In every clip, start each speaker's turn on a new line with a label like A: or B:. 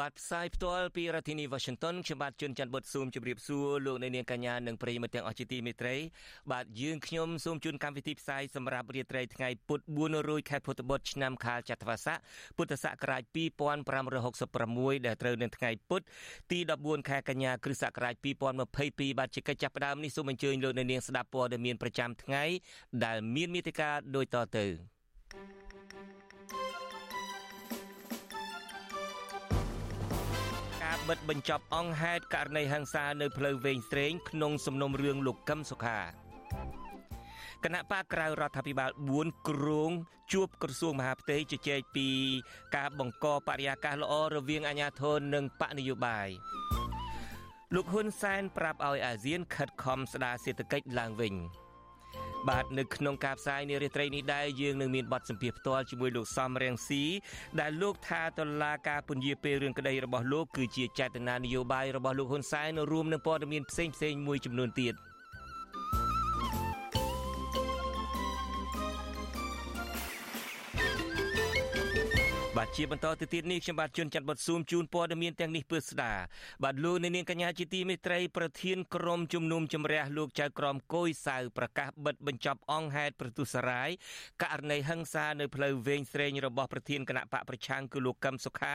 A: បាទផ្សាយផ្ទាល់ពីរដ្ឋធានី Washington ខ្ញុំបាទជួនច័ន្ទបុតស៊ូមជម្រាបសួរលោកអ្នកនាងកញ្ញានិងប្រិយមិត្តទាំងអស់ជាទីមេត្រីបាទយើងខ្ញុំសូមជូនកម្មវិធីផ្សាយសម្រាប់រាត្រីថ្ងៃពុធ4រោចខែពុទ្ធបុត្រឆ្នាំខាលចត្វាស័កពុទ្ធសករាជ2566ដែលត្រូវនៅថ្ងៃពុធទី14ខែកញ្ញាគ្រិស្តសករាជ2022បាទជាកិច្ចចាប់ផ្ដើមនេះសូមអញ្ជើញលោកអ្នកនាងស្ដាប់ព័ត៌មានប្រចាំថ្ងៃដែលមានមេតិការដូចតទៅ thank you បិទបញ្ចប់អង្គហេតុករណីហិង្សានៅផ្លូវវែងស្រេងក្នុងសំណុំរឿងលោកកឹមសុខាគណៈបកក្រៅរដ្ឋាភិបាល4គ្រងជួបក្រសួងមហាផ្ទៃជជែកពី ការបង្កបរិយាកាសល្អរវាងអាជ្ញាធរនិងបកនយោបាយលោកហ៊ុនសែនប្រាប់ឲ្យអាស៊ានខិតខំស្ដារសេដ្ឋកិច្ចឡើងវិញ បាទនៅក្នុងការផ្សាយនារីត្រីនេះដែរយើងនឹងមានបទសម្ភាសផ្ទាល់ជាមួយលោកសំរៀងស៊ីដែលលោកថាតឡាការពន្យាពេលរឿងក្តីរបស់លោកគឺជាចេតនានយោបាយរបស់លោកហ៊ុនសែនរួមនឹងព័ត៌មានផ្សេងផ្សេងមួយចំនួនទៀត។ បាទជាបន្តទៅទៀតនេះខ្ញុំបាទជួនច័ន្ទបុតស៊ូមជូនព័ត៌មានទាំងនេះពឺស្ដាបាទលោកនាងកញ្ញាជាទីមេត្រីប្រធានក្រុមជំនុំជម្រះលោកចៅក្រមកុយសៅប្រកាសបិទបញ្ចប់អង្គហេតុប្រទុសរាយករណីហិង្សានៅផ្លូវវែងស្រេងរបស់ប្រធានគណៈបកប្រឆាំងគឺលោកកឹមសុខា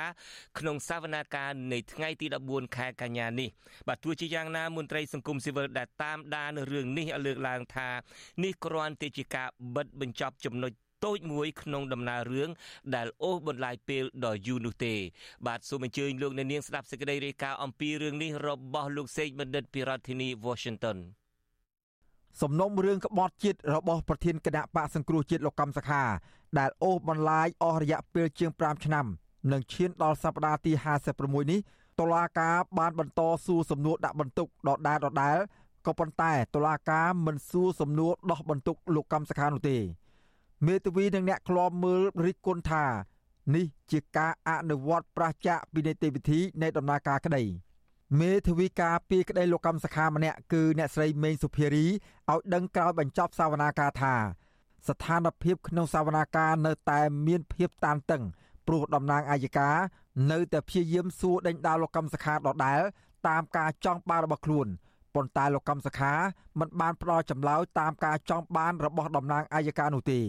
A: ក្នុងសវនាការនៃថ្ងៃទី14ខែកញ្ញានេះបាទទោះជាយ៉ាងណាមន្ត្រីសង្គមស៊ីវិលដែលតាមដានរឿងនេះឲ្យលើកឡើងថា នេះគ្រាន់តែជាការបិទបញ្ចប់ចំណុច តូចមួយក្នុងដំណើររឿងដែលអូសបន្លាយពេលដ៏យូរនោះទេ បាទសូមអញ្ជើញលោកអ្នកនាងស្ដាប់សេចក្តីរាយការណ៍អំពីរឿងនេះរបស់លោកសេកបណ្ឌិតពីរដ្ឋធានី Washington
B: សំណុំរឿងក្បត់ជាតិរបស់ប្រធានគណៈបកសង្គ្រោះជាតិលោកកំសខាដែលអូសបន្លាយអស់រយៈពេលជាង5ឆ្នាំនឹងឈានដល់សប្តាហ៍ទី56នេះតុលាការបានបន្តសួរសំណួរដាក់បន្ទុកដដែលដដែលក៏ប៉ុន្តែតុលាការមិនសួរសំណួរដោះបន្ទុកលោកកំសខានោះទេ មេធាវីនិងអ្នកឃ្លាំមើលរិះគន់ថានេះជាការអនុវត្តប្រឆាចពីនីតិវិធីនៃដំណើរការក្តីមេធាវីការពីក្តីលោកកម្មសខាម្នាក់គឺអ្នកស្រីមេងសុភារីឲ្យដឹងក្រោយបញ្ចប់សវនាការថា ស្ថានភាពក្នុងសវនាការនៅតែមានភាពតានតឹងព្រោះតំណាងអាយកានៅតែព្យាយាមសួរដេញដោលលោកកម្មសខាដដែល តាមការចង់បានរបស់ខ្លួនប៉ុន្តែលោកកម្មសខាមិនបានផ្ដល់ចម្លើយតាមការចង់បានរបស់តំណាងអាយកានោះទេ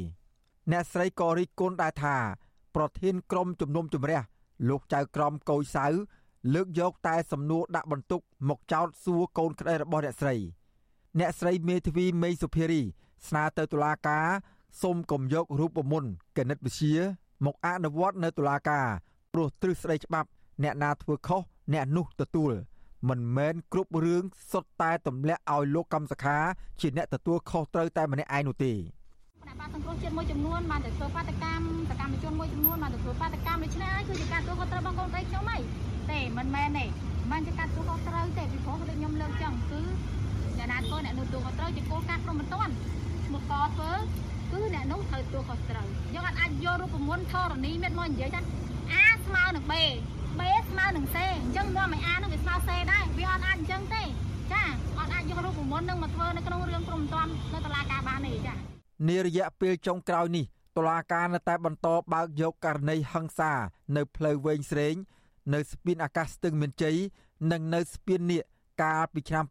B: អ្នកស្រីក៏រិះគន់ដែរថាប្រធានក្រុមជំនុំជម្រះលោកចៅក្រមកោយសៅលើកយកតែសំណួរដាក់បន្ទុកមកចោទសួរកូនក្តីរបស់អ្នកស្រី អ្នកស្រីមេធាវីមេសុភារី ស្នើទៅតុលាការសូមកុំយករូបមន្តគណិតវិទ្យាមកអនុវត្តនៅតុលាការព្រោះទ្រឹស្ដីច្បាប់ អ្នកណាធ្វើខុសអ្នកនោះទទួលមិនមែនគ្រប់រឿងសុទ្ធតែទម្លាក់ឲ្យលោកកម្មសខាជាអ្នកទទួលខុសត្រូវតែម្នាក់ឯងនោះទេ
C: គណៈបក សង្គ្រោះជាតិមួយចំនួនបានទៅធ្វើបាតកម្មសកម្មជនមួយចំនួនបានទៅធ្វើបាតកម្មដូច្នេះហើយគឺជាការទទួលខុសត្រូវរបស់កូនស្រីខ្ញុំហីទេមិនមែនទេមិនជាការទទួលខុសត្រូវទេពីព្រោះដូចខ្ញុំលើកចឹងគឺអ្នកណាធ្វើអ្នកនោះទទួលខុសត្រូវជាគោលការណ៍ព្រមមិនតាន់ឈ្មោះកធ្វើគឺអ្នកនោះត្រូវទទួលខុសត្រូវយើងអាចយករូបមន្តធរណីមេតមកនិយាយថាអាស្មើនឹង B B ស្មើនឹង C អញ្ចឹងនាំឲ្យ A នឹងវាស្មើ C ដែរវាអត់អាចអញ្ចឹងទេចាអត់អាចយករូបមន្តនឹងមកធ្វើនៅក្នុងរឿងព្រមមិនតាន់នៅតុលាការបានទេចា
B: នារយៈពេលចុងក្រោយនេះតុលាការនៅតែបន្តបើកយកករណីហិង្សានៅផ្លូវវែងស្រេង នៅស្ពានអាកាសស្ទឹងមានជ័យនិងនៅស្ពាននៀកកាលពីឆ្នាំ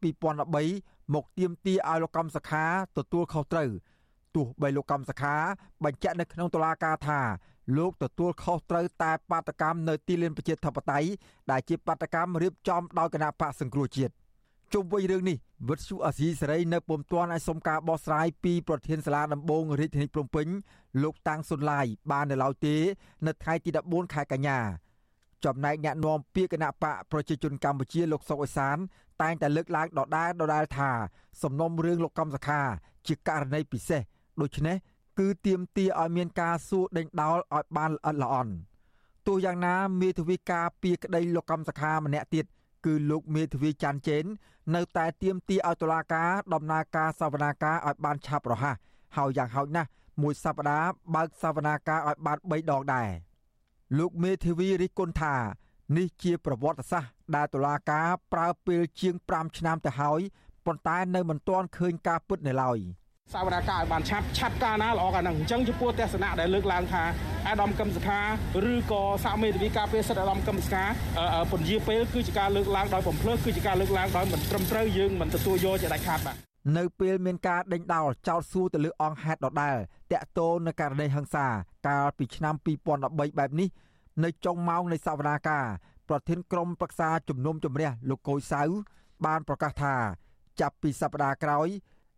B: 2013មកទាមទារឲ្យលោកកំសខាទទួលខុសត្រូវទោះបីលោកកំសខាបញ្ជាក់នៅក្នុងតុលាការថាលោកទទួលខុសត្រូវតែបាតកម្មនៅទីលានប្រជាធិបតេយ្យដែលជាបាតកម្មរៀបចំដោយគណៈបកសង្គ្រោះជាតិ ជុំវិញរឿងនេះវិទ្យុអាស៊ីសេរីនៅពុំទាន់អាចសុំការបោះស្រាយពីប្រធានសាលាដំបងរាជធានីភ្នំពេញលោកតាំងសុនឡាយបាននៅឡើយទេ នៅថ្ងៃទី14ខែកញ្ញាចំណែកអ្នកនាំពាក្យគណៈបកប្រជាជនកម្ពុជាលោកសុកអេសាន តែងតែលើកឡើងដដែលដដែលថា សំណុំរឿងលោកកំសខា ជាករណីពិសេសដូច្នេះគឺទៀមទាឲ្យមានការសួរដេញដោលឲ្យបានល្អិតល្អន់ទោះយ៉ាងណាមេធាវីការពីក្តីលោកកំសខាម្នាក់ទៀតគឺ លោកមេធាវីច័ន្ទចេននៅតែទាមទារឲ្យតុលាការដំណើរការសវនាការឲ្យបានឆាប់រហ័សហើយយ៉ាងហោចណាស់មួយសប្តាហ៍បើកសវនាការឲ្យបាន3ដងដែរលោកមេធាវីរិះគន់ថានេះជាប្រវត្តិសាស្ត្រដែលតុលាការប្រើពេលជាង5ឆ្នាំទៅហើយប៉ុន្តែនៅមិនទាន់ឃើញការពិតនៅឡើយ។
D: សវនកម្មឲ្យបានឆាប់ឆាប់ការណាល្អកាលហ្នឹងអញ្ចឹងចំពោះទស្សនៈដែលលើកឡើងថាអាដាមកឹមសុខាឬក៏សាមេធាវីការពារសិទ្ធិអាដាមកឹមសុខាពន្យាពេលគឺជាការលើកឡើងដោយបំភ្លើសគឺជាការលើកឡើងដោយមិនត្រឹមត្រូវយើងមិនទទួលយកជាដាច់ខាតបាទ
B: នៅពេលមានការដេញដោលចោតសួរទៅលើអង្គហេតុដដែលតាក់ទងនឹងករណីហិង្សាកាលពីឆ្នាំ2013បែបនេះនៅចុងម៉ោងនៃសវនាការប្រធានក្រុមប្រឹក្សាជំនុំជម្រះលោកកុយសៅបានប្រកាសថា ចាប់ពីសប្តាហ៍ក្រោយ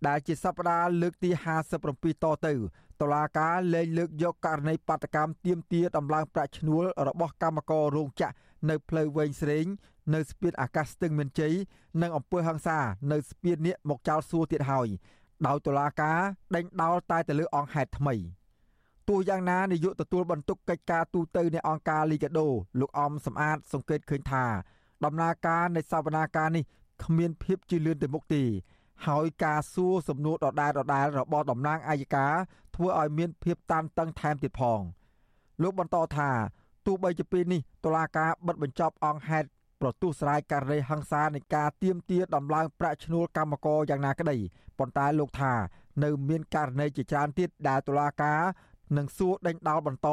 B: ដែលជាសប្តាហ៍លើកទី57តទៅតុលាការលែងលើកយកករណីបាតកម្មទៀមទាដំឡើងប្រាក់ឈ្នួលរបស់កម្មកររោងចក្រនៅផ្លូវវែងស្រេង នៅស្ពានអាកាសស្ទឹងមានជ័យនិងអំពើហិង្សានៅស្ពាននេះមកចោលសួរទៀតហើយដោយតុលាការដេញដោលតែទៅលើអង្គហេតុថ្មីទោះយ៉ាងណានាយកទទួលបន្ទុកកិច្ចការទូតនៃអង្គការលីកាដូលោកអំសំអាត សង្កេតឃើញថា ដំណើរការនៃសវនាការនេះគ្មានភាពជឿនលឿនទៅមុខទេ ហើយការសួរសំណួរដដែលដដែលរបស់តំណាងអាយកាធ្វើឲ្យមានភាពតានតឹងថែមទៀតផងលោកបន្តថាទោះបីជាពេលនេះតុលាការបិទបញ្ចប់អង្គហេតុប្រទូសរាយករណីហិង្សានៃការទៀមទាដំឡើងប្រាក់ឈ្នួលកម្មករយ៉ាងណាក្តីប៉ុន្តែលោកថានៅមានករណីជាច្រើនទៀតដែលតុលាការនឹងសួរដេញដោលបន្ត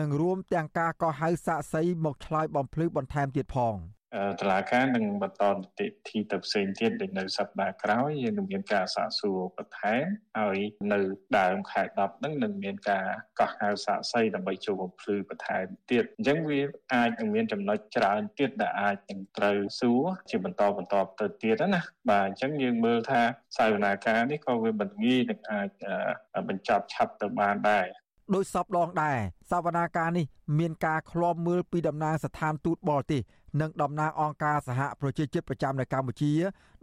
B: និងរួមទាំងការកោះហៅសាកសីមកឆ្លើយបំភ្លឺបន្ថែមទៀតផង។
E: តឡាការនឹងបន្តនីតិវិធីទៅផ្សេងទៀតដូចនៅសប្តាហ៍ក្រោយយើងនឹងមានការសាកសួរបន្ថែមហើយនៅដើមខែ10ហ្នឹងនឹងមានការកោះហៅសាកសីដើម្បីចូលបំភ្លឺបន្ថែមទៀតអញ្ចឹងវាអាចនឹងមានចំណុចច្រើនទៀតដែលអាចនឹងត្រូវសួរជាបន្តបន្តទៅទៀតណាបាទអញ្ចឹងយើងមើលថាសាវនាការនេះក៏វាមិនងាយនឹងអាចបញ្ចប់ឆាប់ទៅបានដែរ
B: ដោយសពដងដែរសវនាការនេះមានការឃ្លាំមើលពីតំណាងស្ថានទូតបរទេស និងតំណាងអង្គការសហប្រជាជាតិប្រចាំនៅកម្ពុជា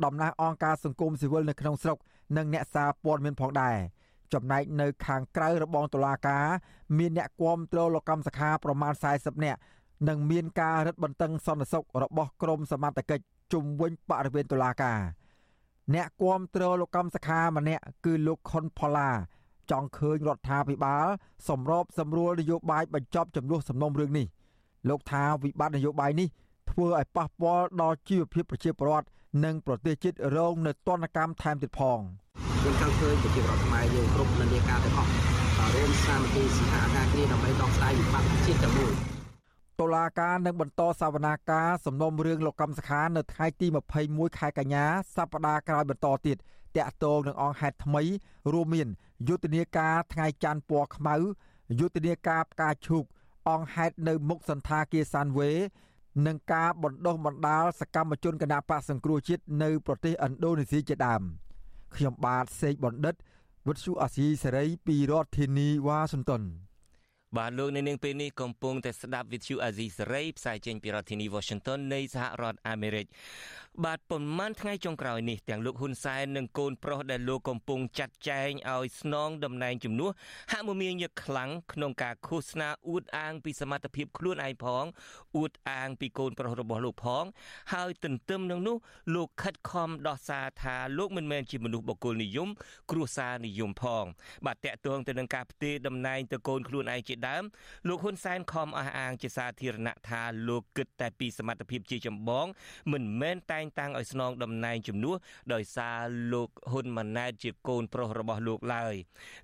B: តំណាងអង្គការសង្គមស៊ីវិលនៅក្នុងស្រុកនិងអ្នកសារព័ត៌មានផងដែរចំណែកនៅខាងក្រៅរបងតុលាការមានអ្នកគាំទ្រលោកកម្មសខាប្រមាណ40នាក់និងមានការរឹតបន្តឹងសន្តិសុខរបស់ក្រមសមត្ថកិច្ចជុំវិញបរិវេណតុលាការអ្នកគាំទ្រលោកកម្មសខាម្នាក់គឺលោកខុនផល្លាចង់ឃើញរដ្ឋាភិបាលសម្របសម្រួលនយោបាយបញ្ចប់ចំនួនសំណុំរឿងនេះលោកថាវិបត្តិនយោបាយនេះ ធ្វើឲ្យប៉ះពាល់ដល់ជីវភាពប្រជាពលរដ្ឋនិងប្រទេសជាតិរងនៅទណ្ឌកម្មថែមទៀតផង
F: ខ្ញុំចង់ឃើញប្រជាពលរដ្ឋខ្មែរយើងគ្រប់និន្នាការទាំងអស់រួមសាមគ្គីសហការគ្នាដើម្បីដោះស្រាយវិបត្តិជាតិតែមួយ
B: តុលាការនឹងបន្តសវនាការសំណុំរឿងលោកកម្មសខានៅថ្ងៃទី21ខែកញ្ញាសប្តាហ៍ក្រោយបន្តទៀតតាក់ទងនឹងអង្គហេតុថ្មី រួមមានយុទ្ធនាការថ្ងៃច័ន្ទពណ៌ខ្មៅយុទ្ធនាការផ្កាឈូកអង្គហេតុនៅមុខសន្តាគារសានវេ និងការបណ្ដុះបណ្ដាលសកម្មជនគណបកសង្គ្រោះជាតិនៅប្រទេសឥណ្ឌូនេស៊ីជាដើមខ្ញុំបាទសេកបណ្ឌិតវុទ្ធុអាស៊ីសេរីពីរដ្ឋធានីវ៉ាស៊ីនតោន
A: បាទលោកនៅនាងពេលនេះកំពុងតែស្ដាប់វិទ្យុអាស៊ីសេរីផ្សាយចេញពីរដ្ឋធានី Washington នៃសហរដ្ឋអាមេរិកបាទប៉ុន្មានថ្ងៃចុងក្រោយនេះទាំងលោកហ៊ុនសែននិងកូនប្រុសដែលលោកកំពុងចាត់ចែងឲ្យស្នងតំណែងជំនួសហាក់មមាញឹកខ្លាំងក្នុងការឃោសនាអួតអាងពីសមត្ថភាពខ្លួនឯងផងអួតអាងពីកូនប្រុសរបស់លោកផង ហើយទន្ទឹមនឹងនោះលោកខិតខំដោះសារថាលោកមិនមែនជាមនុស្សបកគលនិយមគ្រួសារនិយមផង បាទតកតងទៅនឹងការផ្ទេរតំណែងទៅកូនខ្លួនឯងជាដើមលោកហ៊ុនសែនខំអះអាងជាសាធារណៈថាលោកគិតតែពីសមត្ថភាពជាចម្បង មិនមែនតែងតាំងឲ្យស្នងតំណែងជំនួសដោយសារលោកហ៊ុនម៉ាណែតជាកូនប្រុសរបស់លោកឡើយ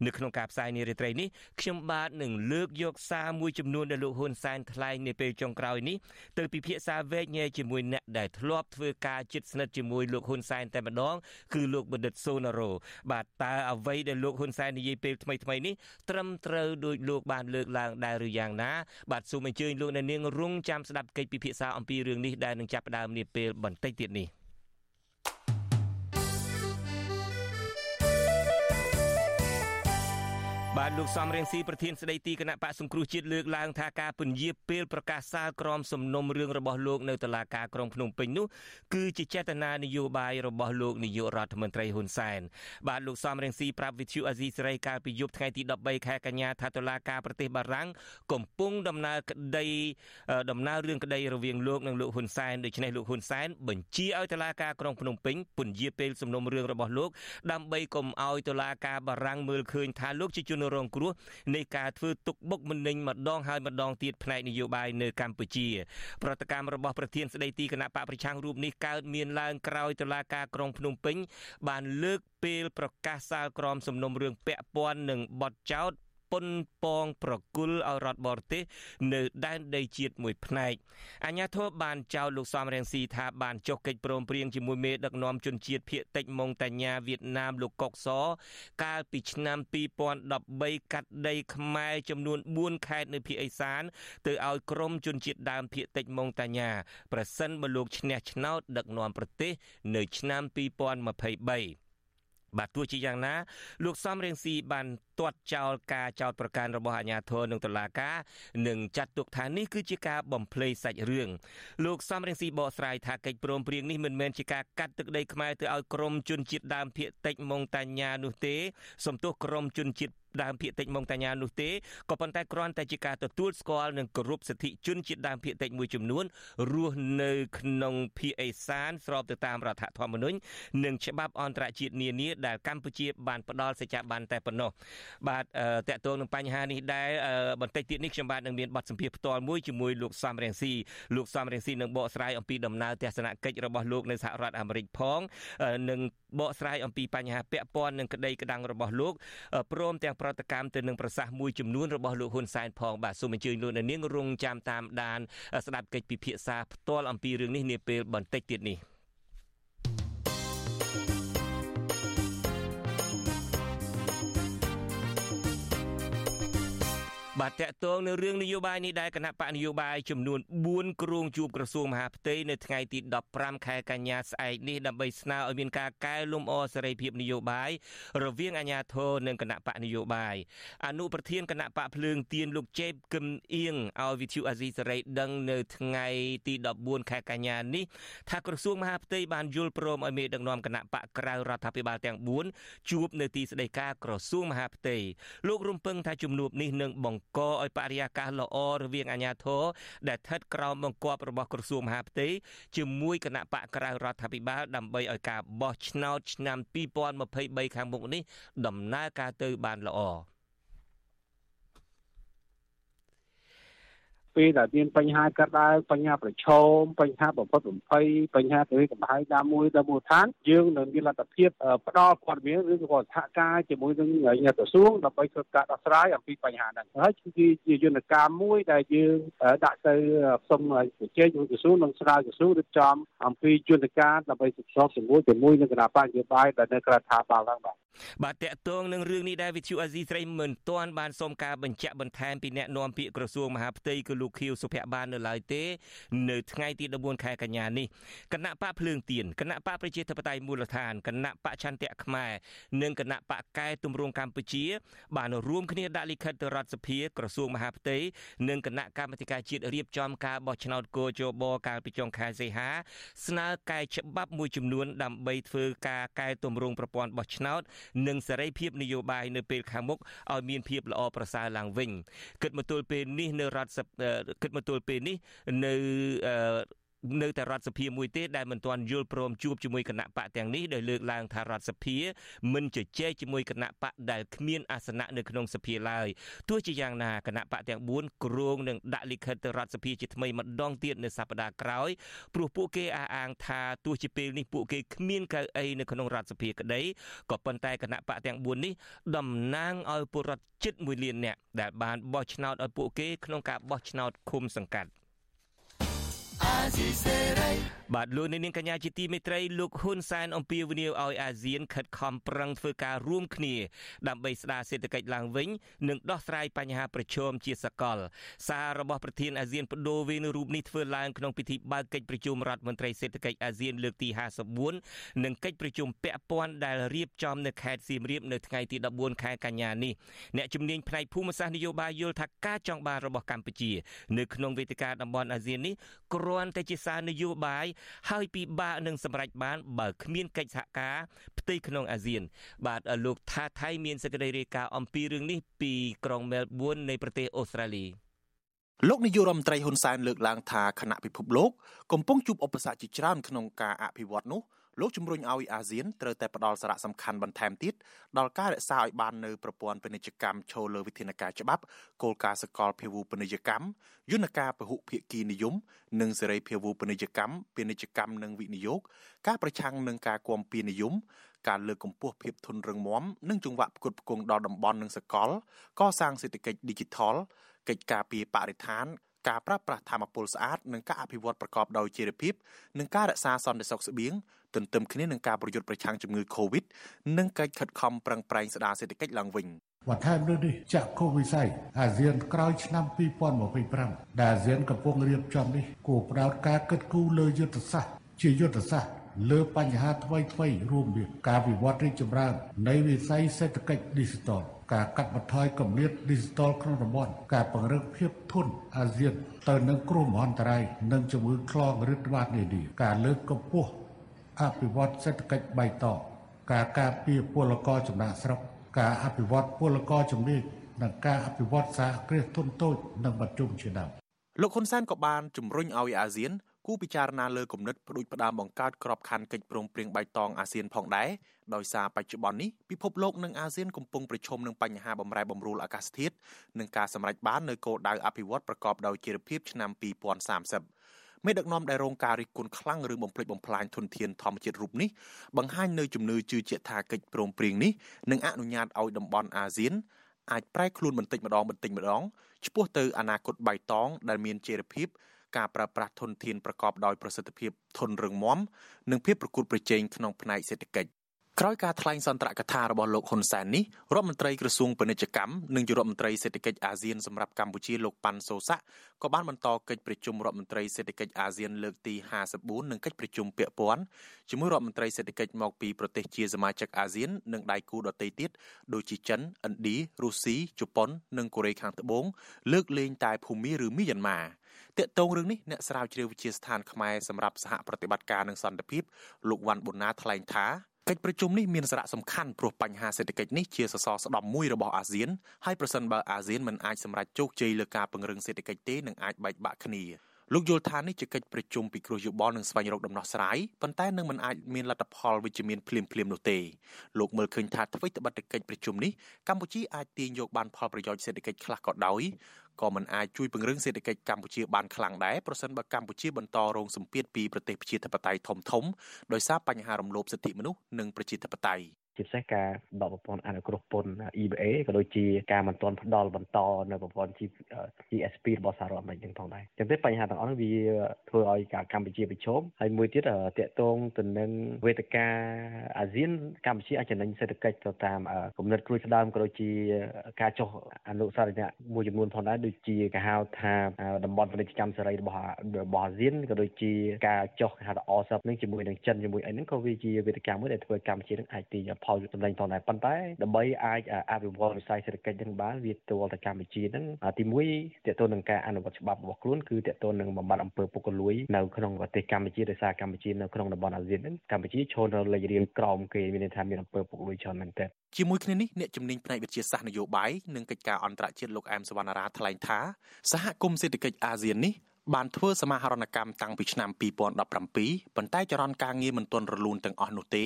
A: នៅក្នុងការផ្សាយនារីត្រីនេះខ្ញុំបាទនឹងលើកយកសារមួយចំនួនដែលលោកហ៊ុនសែនថ្លែងនាពេលចុងក្រោយនេះទៅពិភាក្សាវែកញែកជាមួយអ្នកដែលធ្លាប់ធ្វើការជិតស្និទ្ធជាមួយលោកហ៊ុនសែនតែម្ដងគឺលោកបណ្ឌិតសូណារ៉ូបាទតើអ្វីដែលលោកហ៊ុនសែននិយាយពេលថ្មីថ្មីនេះត្រឹមត្រូវដោយលោកបានលើកឡើងដែរឬយ៉ាងណាបាទសូមអញ្ជើញលោកអ្នកនាងរងចាំស្ដាប់កិច្ចពិភាក្សាអំពីរឿងនេះដែលនឹងចាប់ផ្ដើមនាពេលបន្តិចទៀតនេះ បាទលោកសំរៀងស៊ីប្រធានស្ដីទីគណៈបកសង្គ្រោះជាតិលើកឡើងថាការពន្យាពេលប្រកាសសាលក្រមសំណុំរឿងរបស់លោកនៅតុលាការក្រុងភ្នំពេញនោះគឺជាចេតនានយោបាយរបស់លោកនាយករដ្ឋមន្ត្រីហ៊ុនសែនបាទលោកសំរៀងស៊ីប្រាប់វិទ្យុអាស៊ីសេរីកាលពីយប់ថ្ងៃទី13ខែកញ្ញាថាតុលាការប្រទេសបារាំងកំពុងដំណើរក្តីដំណើររឿងក្តីរវាងលោកនិងលោកហ៊ុនសែនដូច្នេះលោកហ៊ុនសែនបញ្ជាឲ្យតុលាការក្រុងភ្នំពេញពន្យាពេលសំណុំរឿងរបស់លោកដើម្បីកុំឲ្យតុលាការបារាំងមើលឃើញថាលោកជាជនរងគ្រោះនៃការធ្វើទុកបុកម្នេញម្ដងហើយម្ដងទៀតផ្នែកនយោបាយនៅកម្ពុជា ប្រតិកម្មរបស់ប្រធានស្ដីទីគណៈបកប្រឆាំងរូបនេះកើតមានឡើងក្រោយតុលាការក្រុងភ្នំពេញបានលើកពេលប្រកាសសាលក្រមសំណុំរឿងពាក់ព័ន្ធនឹងបទចោទ ប៉ុនប៉ងប្រគល់ឲ្យរដ្ឋបរទេសនៅដែនដីជាតិមួយផ្នែកអាញាធរបានចោទលោកសំរងស៊ីថាបានចុះកិច្ចព្រមព្រៀងជាមួយមេដឹកនាំជនជាតិភៀតតិចម៉ុងតាញាវៀតណាមលោកកុកសកាលពីឆ្នាំ2013កាត់ដីខ្មែរចំនួន4ខេត្តនៅភូមិអេសានទៅឲ្យក្រមជនជាតិដើមភៀតតិចម៉ុងតាញាប្រសិនបើលោកឈ្នះឆ្នោតដឹកនាំប្រទេសនៅឆ្នាំ2023 បាទទោះជាយ៉ាងណាលោកសំរៀងស៊ីបានទាត់ចោលការចោទប្រកាន់របស់អាជ្ញាធរនឹងតុលាការនិងចាត់ទុកថានេះគឺជាការបំភ្លៃសាច់រឿងលោកសំរៀងស៊ីបកស្រាយថាកិច្ចព្រមព្រៀងនេះមិនមែនជាការកាត់ទឹកដីខ្មែរទៅឲ្យក្រមជនជាតិដើមភាគតិចម៉ុងតាញានោះទេសំទោសក្រមជនជាតិ ដើមភាគតិចម៉ុងតាញានោះទេក៏ប៉ុន្តែគ្រាន់តែជាការទទួលស្គាល់និងគោរពសិទ្ធិជនជាតិដើមភាគតិចមួយចំនួនរស់នៅក្នុងភាគឦសានស្របទៅតាមរដ្ឋធម្មនុញ្ញនិងច្បាប់អន្តរជាតិនានាដែលកម្ពុជាបានផ្ដល់សេចក្ដីបានតែប៉ុណ្ណោះបាទតកតងនឹងបញ្ហានេះដែរបន្តិចទៀតនេះខ្ញុំបាទនឹងមានបទសម្ភាសន៍ផ្ទាល់មួយជាមួយលោកសំរៀងស៊ីលោកសំរៀងស៊ីនឹងបកស្រាយអំពីដំណើរទស្សនកិច្ចរបស់លោកនៅសហរដ្ឋអាមេរិកផងនិងបកស្រាយអំពីបញ្ហាពាក់ព័ន្ធនឹងក្តីក្តាំងរបស់លោកព្រមទាំងប្រតិកម្មទៅនឹងប្រសាសន៍មួយចំនួនរបស់លោកហ៊ុនសែនផងបាទសូមអញ្ជើញលោកនាងរងចាំតាមដានស្ដាប់កិច្ចពិភាក្សាផ្ទាល់អំពីរឿងនេះនាពេលបន្តិចទៀតនេះ បាទតកតងនៅរឿងនយោបាយនេះដែរគណៈបកនយោបាយចំនួន4គ្រងជួបក្រសួងមហាផ្ទៃនៅថ្ងៃទី15ខែកញ្ញាស្អែកនេះដើម្បីស្នើឲ្យមានការកែលម្អសេរីភាពនយោបាយរវាងអាជ្ញាធរនិងគណៈបកនយោបាយអនុប្រធានគណៈបកភ្លើងទៀនលោកជេបគឹមអៀងឲ្យវិទ្យុអាស៊ីសេរីដឹងនៅថ្ងៃទី14ខែកញ្ញានេះថាក្រសួងមហាផ្ទៃបានយល់ព្រមឲ្យមេដឹកនាំគណៈបកក្រៅរដ្ឋាភិបាលទាំង4ជួបនៅទីស្តីការក្រសួងមហាផ្ទៃលោករំពឹងថាជំនួបនេះនឹងបង្កឲ្យបរិយាកាសល្អរវាងអាជ្ញាធរដែលស្ថិតក្រោមបង្គាប់របស់ក្រសួងមហាផ្ទៃជាមួយគណៈបកក្រៅរដ្ឋាភិបាលដើម្បីឲ្យការបោះឆ្នោតឆ្នាំ2023ខាងមុខនេះដំណើរការទៅបានល្អ
G: ពេលដែលមានបញ្ហាកើតឡើងបញ្ហាប្រឈមបញ្ហាបំផុតបំភ័យបញ្ហាគិកំហែងណាមួយដល់មូលដ្ឋានយើងនឹងមានលទ្ធភាពផ្ដល់ព័ត៌មានឬក៏សហការជាមួយនឹងក្រសួងដើម្បីធ្វើការដោះស្រាយអំពីបញ្ហាហ្នឹងហើយគឺជាយន្តការមួយដែលយើងដាក់ទៅសុំជជែកជាមួយក្រសួងនិងស្នើក្រសួងរៀបចំអំពីយន្តការដើម្បីសិក្សាជាមួយជាមួយនឹងគណៈបញ្ញបាយដែលនៅក្រៅថាបាលហ្នឹងបាទ
A: បាទតកតងនឹងរឿងនេះដែរវិទ្យុអាស៊ីស្រីមិនទាន់បានសុំការបញ្ជាក់បន្ថែមពីអ្នកនាំពាក្យក្រសួងមហាផ្ទៃគឺលោកខៀវសុភ័ក្របាននៅឡើយទេនៅថ្ងៃទី14ខែកញ្ញានេះគណៈបកភ្លើងទៀនគណៈបកប្រជាធិបតេយ្យមូលដ្ឋានគណៈបកឆន្ទៈខ្មែរនិងគណៈបកកែទម្រង់កម្ពុជា បានរួមគ្នាដាក់លិខិតទៅរដ្ឋសភាក្រសួងមហាផ្ទៃនិងគណៈកម្មាធិការជាតិរៀបចំការបោះឆ្នោតកោជបកាលពីចុងខែសីហា ស្នើកែច្បាប់មួយចំនួន ដើម្បីធ្វើការកែទម្រង់ប្រព័ន្ធបោះឆ្នោត និងសេរីភាពនយោបាយនៅពេលខាងមុខឲ្យមានភាពល្អប្រសើរឡើងវិញគិតមកទល់ពេលនេះនៅរដ្ឋគិតមកទល់ពេលនេះនៅ នៅតែរដ្ឋសភាមួយទេដែលមិនទាន់យល់ព្រមជួបជាមួយគណៈបកទាំងនេះដោយលើកឡើងថារដ្ឋសភាមិនជជែកជាមួយគណៈបកដែលគ្មានអាសនៈនៅក្នុងសភាឡើយទោះជាយ៉ាងណាគណៈបកទាំង4គ្រងនឹងដាក់លិខិតទៅរដ្ឋសភាជាថ្មីម្ដងទៀតនៅសប្តាហ៍ក្រោយព្រោះពួកគេអះអាងថាទោះជាពេលនេះពួកគេគ្មានកៅអីនៅក្នុងរដ្ឋសភាក្តីក៏ប៉ុន្តែគណៈបកទាំង4នេះតំណាងឲ្យពលរដ្ឋជិត1លាននាក់ដែលបានបោះឆ្នោតឲ្យពួកគេក្នុងការបោះឆ្នោតឃុំសង្កាត់ បាទលោកនាងកញ្ញាជាទីមេត្រីលោកហ៊ុនសែនអំពាវនាវឲ្យអាស៊ានខិតខំប្រឹងធ្វើការរួមគ្នាដើម្បីស្ដារសេដ្ឋកិច្ចឡើងវិញនិងដោះស្រាយបញ្ហាប្រឈមជាសកល សាររបស់ប្រធានអាស៊ានបដូវវេនរូបនេះធ្វើឡើងក្នុងពិធីបើកកិច្ចប្រជុំរដ្ឋមន្ត្រីសេដ្ឋកិច្ចអាស៊ានលើកទី54និងកិច្ចប្រជុំពាក់ព័ន្ធដែលរៀបចំនៅខេត្តសៀមរាបនៅថ្ងៃទី14ខែកញ្ញានេះអ្នកជំនាញផ្នែកភូមិសាស្ត្រនយោបាយយល់ថាការចង់បានរបស់កម្ពុជា នៅក្នុងវេទិកាតំបន់អាស៊ាននេះគ្រាន់តែជាសារនយោបាយហើយពិបាកនឹងសម្រេចបានបើគ្មានកិច្ចសហការផ្ទៃក្នុងអាស៊ាន បាទលោកថាថៃមានសេចក្តីរាយការណ៍អំពីរឿងនេះពីក្រុងមែលប៊ននៃប្រទេសអូស្ត្រាលី
H: លោកនាយករដ្ឋមន្ត្រីហ៊ុនសែនលើកឡើងថាគណៈពិភពលោកកំពុងជួបឧបសគ្គជាច្រើនក្នុងការអភិវឌ្ឍនោះ លោកជំរុញឲ្យអាស៊ានត្រូវតែផ្ដល់សារៈសំខាន់បន្ថែមទៀតដល់ការរក្សាឲ្យបាននូវប្រព័ន្ធពាណិជ្ជកម្មឈលលើវិធានការច្បាប់គោលការណ៍សកលភាវូពាណិជ្ជកម្មយន្តការពហុភាគីនិយម និងសេរីភាវូពាណិជ្ជកម្មពាណិជ្ជកម្មនិងវិនិយោគការប្រឆាំងនឹងការគាំពៀនិយមការលើកកម្ពស់ភាពធន់រឹងមាំនិងចង្វាក់ផ្គត់ផ្គង់ដល់តំបន់និងសកលកសាងសេដ្ឋកិច្ច Digital កិច្ចការពីបរិស្ថានការប្រើប្រាស់ធម្មពលស្អាតនិងការអភិវឌ្ឍប្រកបដោយចីរភាពនិងការរក្សាសន្តិសុខស្បៀង ទន្ទឹមគ្នានឹងការប្រយុទ្ធប្រឆាំងជំងឺ Covid និងកិច្ចខិតខំប្រឹងប្រែងស្ដារសេដ្ឋកិច្ចឡើងវិញ
I: បន្ថែមលើនេះចាក់គោវិស័យអាស៊ានក្រោយឆ្នាំ2025ដែលអាស៊ានកំពុងរៀបចំនេះគួរផ្ដោតការគិតគូរលើយុទ្ធសាស្ត្រជាយុទ្ធសាស្ត្រលើបញ្ហាថ្មីថ្មីរួមមានការវិវត្តរីកចម្រើននៃវិស័យសេដ្ឋកិច្ច Digital ការកាត់បន្ថយគម្លាត Digital ក្នុងតំបន់ការពង្រឹងភាពធន់អាស៊ានទៅនឹងគ្រោះមហន្តរាយនិងជំងឺឆ្លងរាតត្បាតនានាការលើកកម្ពស់ អភិវឌ្ឍសេដ្ឋកិច្ចបៃតងការការពារពលករចំណាក់ស្រុកការអភិវឌ្ឍពលករជំនាញនិងការអភិវឌ្ឍសហគ្រាសធុនតូចនិងបច្ចុប្បន្នជាដើម
H: លោកហ៊ុនសែនក៏បានជំរុញឲ្យអាស៊ានគូពិចារណាលើគំនិតផ្ដួចផ្ដើមបង្កើតក្របខ័ណ្ឌកិច្ចព្រមព្រៀងបៃតងអាស៊ានផងដែរដោយសារបច្ចុប្បន្ននេះពិភពលោកនិងអាស៊ានកំពុងប្រឈមនឹងបញ្ហាបំរែបំរួលអាកាសធាតុនិងការសម្រេចបាននូវគោលដៅអភិវឌ្ឍប្រកបដោយចីរភាពឆ្នាំ2030 មេដឹកនាំដែលរងការរិះគន់ខ្លាំងរឿងបំផ្លិចបំផ្លាញធនធានធម្មជាតិរូបនេះបង្ហាញនៅជំនឿជឿជាក់ថាកិច្ចព្រមព្រៀងនេះនឹងអនុញ្ញាតឲ្យតំបន់អាស៊ានអាចប្រែខ្លួនបន្តិចម្ដងបន្តិចម្ដងឆ្ពោះទៅអនាគតបៃតងដែលមានចីរភាពការប្រើប្រាស់ធនធានប្រកបដោយប្រសិទ្ធភាពធន់រឹងមាំនិងភាពប្រកួតប្រជែងក្នុងផ្នែកសេដ្ឋកិច្ច ក្រោយការថ្លែងសន្ទរកថារបស់លោកហ៊ុនសែននេះរដ្ឋមន្ត្រីក្រសួងពាណិជ្ជកម្មនិងជារដ្ឋមន្ត្រីសេដ្ឋកិច្ចអាស៊ានសម្រាប់កម្ពុជាលោកប៉ាន់សូសាក់ក៏បានបន្តកិច្ចប្រជុំរដ្ឋមន្ត្រីសេដ្ឋកិច្ចអាស៊ានលើកទី54និងកិច្ចប្រជុំពាក់ព័ន្ធជាមួយរដ្ឋមន្ត្រីសេដ្ឋកិច្ចមកពីប្រទេសជាសមាជិកអាស៊ាននិងដៃគូដទៃទៀតដូចជាចិនឥណ្ឌារុស្ស៊ីជប៉ុននិងកូរ៉េខាងត្បូងលើកលែងតែភូមាឬមីយ៉ាន់ម៉ាតាក់ទងរឿងនេះអ្នកស្រាវជ្រាវវិទ្យាស្ថានខ្មែរសម្រាប់សហប្រតិបត្តិការនឹងសន្តិភាពលោកវ៉ាន់ប៊ុនណាថ្លែងថា កិច្ចប្រជុំនេះមានសារៈសំខាន់ព្រោះបញ្ហាសេដ្ឋកិច្ចនេះជាសសរស្តម្ភមួយរបស់អាស៊ានហើយប្រសិនបើអាស៊ានមិនអាចសម្រេចជោគជ័យលើការពង្រឹងសេដ្ឋកិច្ចទេនឹងអាចបែកបាក់គ្នា លោកយល់ថានេះជាកិច្ចប្រជុំពិគ្រោះយោបល់និងស្វែងរកដំណោះស្រាយប៉ុន្តែនឹងមិនអាចមានលទ្ធផលវិជ្ជមានភ្លាមៗនោះទេលោកមើលឃើញថាអ្វីត្បិតតែកិច្ចប្រជុំនេះកម្ពុជាអាចទាញយកបានផលប្រយោជន៍សេដ្ឋកិច្ចខ្លះក៏ដោយក៏មិនអាចជួយពង្រឹងសេដ្ឋកិច្ចកម្ពុជាបានខ្លាំងដែរប្រសិនបើកម្ពុជាបន្តរងសម្ពាធពីប្រទេសប្រជាធិបតេយ្យធំៗដោយសារបញ្ហារំលោភសិទ្ធិមនុស្សនិងប្រជាធិបតេយ្យ
J: ជាពិសេសការដកប្រព័ន្ធអនុគ្រោះពន្ធ EBA ក៏ដូចជាការមិនទាន់ផ្ដល់បន្តនៅប្រព័ន្ធ GSP របស់សហរដ្ឋអាមេរិកទាំងផងដែរចឹងទេបញ្ហាទាំងអស់នេះវាធ្វើឲ្យការកម្ពុជាប្រឈមហើយមួយទៀតតកតងទៅនឹងវេទិកាអាស៊ានកម្ពុជាអាចចំណេញសេដ្ឋកិច្ចទៅតាមគំនិតគ្រួស្ដើមក៏ដូចជាការចុះអនុសារណៈមួយចំនួនផងដែរដូចជាគេហៅថាតំបន់ពាណិជ្ជកម្មសេរីរបស់របស់អាស៊ានក៏ដូចជាការចុះគេហៅថាអសឹបនឹងជាមួយនឹងចិនជាមួយអីហ្នឹងក៏វាជាវេទិកាមួយដែលធ្វើកម្ពុជានឹងអាចទាញផលចំណេញផងដែរប៉ុន្តែដើម្បីអាចអភិវឌ្ឍវិស័យសេដ្ឋកិច្ចនឹងបានវាទាល់តែកម្ពុជានឹងទី1តើតើនឹងការអនុវត្តច្បាប់របស់ខ្លួនគឺតើតើនឹងបំបត្តិអំពើពុករលួយនៅក្នុងប្រទេសកម្ពុជាដោយសារកម្ពុជានៅក្នុងតំបន់អាស៊ាននឹងកម្ពុជាឈរនៅលេខរៀងក្រោមគេមានន័យថាមានអំពើពុករលួយច្រើនមែនទែន
H: ជាមួយគ្នានេះអ្នកជំនាញផ្នែកវិទ្យាសាស្ត្រនយោបាយនិងកិច្ចការអន្តរជាតិលោកអែមសវណ្ណារាថ្លែងថាសហគមន៍សេដ្ឋកិច្ចអាស៊ាននេះ បានធ្វើសមាហរណកម្មតាំងពីឆ្នាំ2017ប៉ុន្តែចរន្តការងារមិនទាន់រលូនទាំងអស់នោះទេ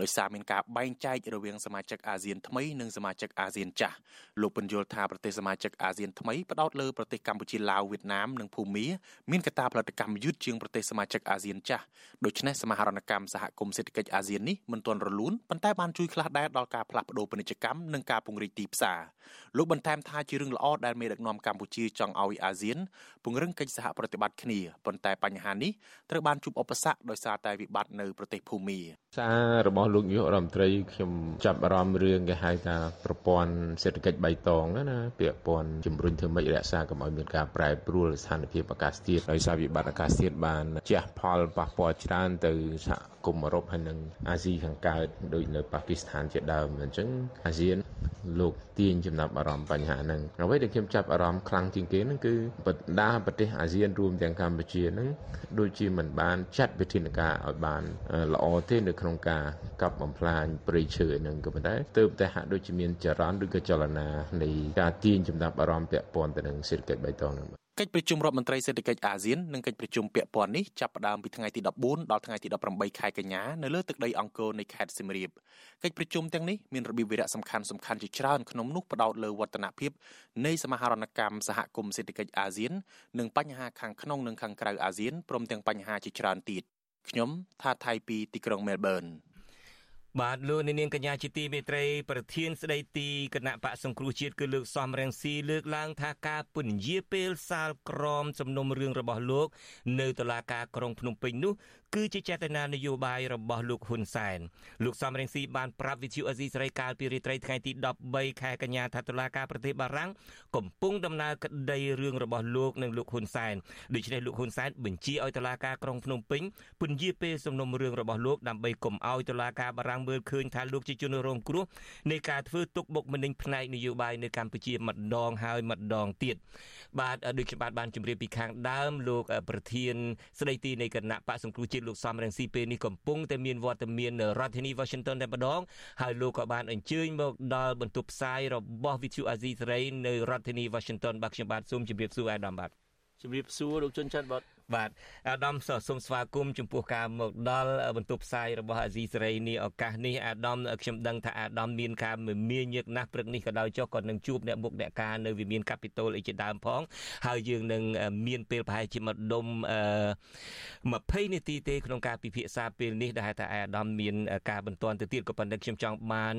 H: ដោយសារមានការបែងចែករវាងសមាជិកអាស៊ានថ្មីនិងសមាជិកអាស៊ានចាស់លោកបញ្យល់ថាប្រទេសសមាជិកអាស៊ានថ្មីផ្ដោតលើប្រទេសកម្ពុជាឡាវវៀតណាមនិងភូមាមានកត្តាផលិតកម្មយឺតជាងប្រទេសសមាជិកអាស៊ានចាស់ដូច្នេះសមាហរណកម្មសហគមន៍សេដ្ឋកិច្ចអាស៊ាននេះមិនទាន់រលូនប៉ុន្តែបានជួយខ្លះដែរដល់ការផ្លាស់ប្ដូរពាណិជ្ជកម្មនិងការពង្រីកទីផ្សារលោកបន្ថែមថាជារឿងល្អដែលមេដឹកនាំកម្ពុជាចង់ឲ្យអាស៊ានពង្រឹងកិច្ចសហប្រតិបត្តិគ្នាប៉ុន្តែបញ្ហានេះត្រូវបានជួបឧបសគ្គដោយសារតែវិបត្តិនៅប្រទេសភូមា
K: សាររបស់លោកនាយករដ្ឋមន្ត្រីខ្ញុំចាប់អារម្មណ៍រឿងគេហៅថាប្រព័ន្ធសេដ្ឋកិច្ចបៃតងណាពាក់ព័ន្ធជំរុញធ្វើម៉េចរក្សាកុំឲ្យមានការប្រែប្រួលស្ថានភាពអាកាសធាតុដោយសារវិបត្តិអាកាសធាតុបានជះផលប៉ះពាល់ច្រើនទៅសហគមន៍អឺរ៉ុបហើយនិងអាស៊ីខាងកើតដូចនៅប៉ាគីស្ថានជាដើមអញ្ចឹងអាស៊ានលោកទាញចំណាប់អារម្មណ៍បញ្ហាហ្នឹងអ្វីដែលខ្ញុំចាប់អារម្មណ៍ខ្លាំងជាងគេហ្នឹងគឺបណ្ដាប្រទេសអាស៊ានរួមទាំងកម្ពុជាហ្នឹងដូចជាមិនបានចាត់វិធានការឲ្យបានល្អទេនៅក្នុងការកាប់បំផ្លាញព្រៃឈើហ្នឹងក៏ប៉ុន្តែទើបតែហាក់ដូចជាមានចរន្តឬក៏ចលនានៃការទាញចំណាប់អារម្មណ៍ពាក់ព័ន្ធទៅនឹងសេដ្ឋកិច្ចបៃតងហ្នឹង
H: កិច្ចប្រជុំរដ្ឋមន្ត្រីសេដ្ឋកិច្ចអាស៊ាននិងកិច្ចប្រជុំពាក់ព័ន្ធនេះចាប់ផ្ដើមពីថ្ងៃទី14ដល់ថ្ងៃទី18ខែកញ្ញានៅលើទឹកដីអង្គរនៃខេត្តសៀមរាបកិច្ចប្រជុំទាំងនេះមានរបៀបវិរៈសំខាន់សំខាន់ជាច្រើនក្នុងនោះផ្ដោតលើវឌ្ឍនភាពនៃសមាហរណកម្មសហគមន៍សេដ្ឋកិច្ចអាស៊ាននិងបញ្ហាខាងក្នុងនិងខាងក្រៅអាស៊ានព្រមទាំងបញ្ហាជាច្រើនទៀតខ្ញុំថាថៃពីទីក្រុងមែលប៊ន
A: បាទលោកនាងកញ្ញាជាទីមេត្រីប្រធានស្ដីទីគណៈបកសង្គ្រោះជាតិគឺលោកសំរងស៊ីលើកឡើងថាការពន្យាពេលសាលក្រមសំណុំរឿងរបស់លោក នៅតុលាការក្រុងភ្នំពេញនោះគឺជាចេតនានយោបាយរបស់លោកហ៊ុនសែនលោកសំរងស៊ីបានប្រាប់វិទ្យុអេស៊ីសេរីកាលពីរាត្រីថ្ងៃទី13ខែកញ្ញាថាតុលាការប្រទេសបារាំងកំពុងដំណើរក្តីរឿងរបស់លោកនិងលោកហ៊ុនសែនដូច្នេះលោកហ៊ុនសែនបញ្ជាឲ្យតុលាការក្រុងភ្នំពេញពន្យាពេលសំណុំរឿងរបស់លោកដើម្បីកុំឲ្យតុលាការបារាំងមើលឃើញថាលោកជាជនរងគ្រោះនៃការធ្វើទុកបុកម្នេញផ្នែកនយោបាយនៅកម្ពុជាម្ដងហើយម្ដងទៀតបាទដូចខ្ញុំបាទបានជម្រាបពីខាងដើមលោកប្រធានស្ដីទីនៃគណៈបកសង្គ្រោះជាតិលោកសំរងស៊ីពេលនេះកំពុងតែមានវត្តមាននៅរដ្ឋធានី Washington តែម្ដងហើយលោកក៏បានអញ្ជើញមកដល់បន្ទប់ផ្សាយរបស់ Vithu Azizi សេរីនៅរដ្ឋធានី Washington បាទខ្ញុំបាទសូមជម្រាបសួរអាដាមបាទ
L: ជម្រាបសួរលោកជុនច័ន្ទបាទ
A: បាទអាដាមសូមស្វាគមន៍ចំពោះការមកដល់បន្ទប់ផ្សាយរបស់អាស៊ីសេរីនេះឱកាសនេះអាដាមខ្ញុំដឹងថាអាដាមមានការមមាញឹកណាស់ព្រឹកនេះក៏ដោយចុះក៏នឹងជួបអ្នកមុខអ្នកការនៅវិមានកាពីតូលអីជាដើមផង ហើយយើងនឹងមានពេលប្រហែលជាមួយដុំ20នាទីទេក្នុងការពិភាក្សាពេលនេះដែលថាអាដាមមានការបន្ទាន់ទៅទៀតក៏ប៉ុន្តែខ្ញុំចង់បាន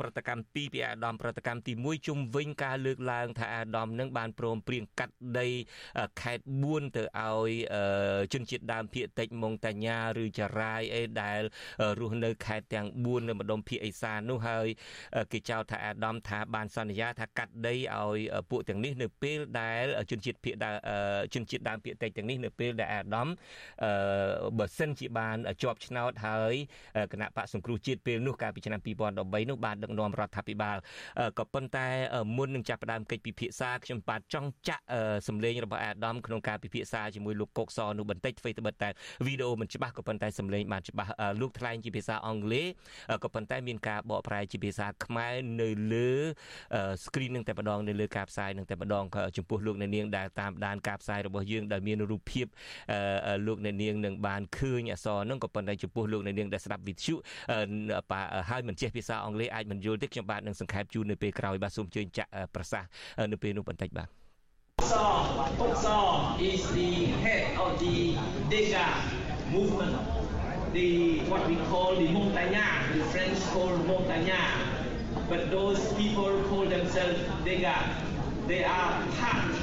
A: ប្រតិកម្មពីពីអាដាមប្រតិកម្មទី1ជុំវិញការលើកឡើងថាអាដាមនឹងបានព្រមព្រៀងកាត់ដីខេត្ត4ទៅឲ្យជនជាតិដើមភាគតិចម៉ុងតាញ៉ាឬចារាយអីដែលរស់នៅខេត្តទាំង4នៅម្ដុំភាគឦសាននោះហើយគេចោទថាអាដាមថាបានសន្យាថាកាត់ដីឲ្យពួកទាំងនេះនៅពេលដែលជនជាតិភាគជនជាតិដើមភាគតិចទាំងនេះនៅពេលដែលអាដាមបើសិនជាបានជាប់ឆ្នោតហើយគណៈបកសង្គ្រោះជាតិពេលនោះកាលពីឆ្នាំ2013នោះបានដឹកនាំរដ្ឋាភិបាលក៏ប៉ុន្តែមុននឹងចាប់ផ្ដើមកិច្ចពិភាក្សាខ្ញុំបាទចង់ចាក់សម្លេងរបស់អាដាមក្នុងការពិភាក្សាជាមួយលោកកុកសនោះបន្តិចធ្វើទៅបិទតែវីដេអូមិនច្បាស់ក៏ប៉ុន្តែសំឡេងបានច្បាស់លោកថ្លែងជាភាសាអង់គ្លេសក៏ប៉ុន្តែមានការបកប្រែជាភាសាខ្មែរនៅលើ screen នឹងតែម្ដងនៅលើការផ្សាយនឹងតែម្ដងចំពោះលោកអ្នកនាងដែលតាមដានការផ្សាយរបស់យើងដែលមានរូបភាពលោកអ្នកនាងនឹងបានឃើញអក្សរនឹងក៏ប៉ុន្តែចំពោះលោកអ្នកនាងដែលស្ដាប់វិទ្យុហើយមិនចេះភាសាអង់គ្លេសអាចមិនយល់ទេខ្ញុំបាទនឹងសង្ខេបជូននៅពេលក្រោយបាទសូមជើញចាក់ប្រសាសន៍នៅពេលនោះបន្តិចបាទ
M: Oksaw, Oksaw is the head of the Deca movement, the what we call the Montagnard, the French call Montagnard, but those people call themselves Deca. They are part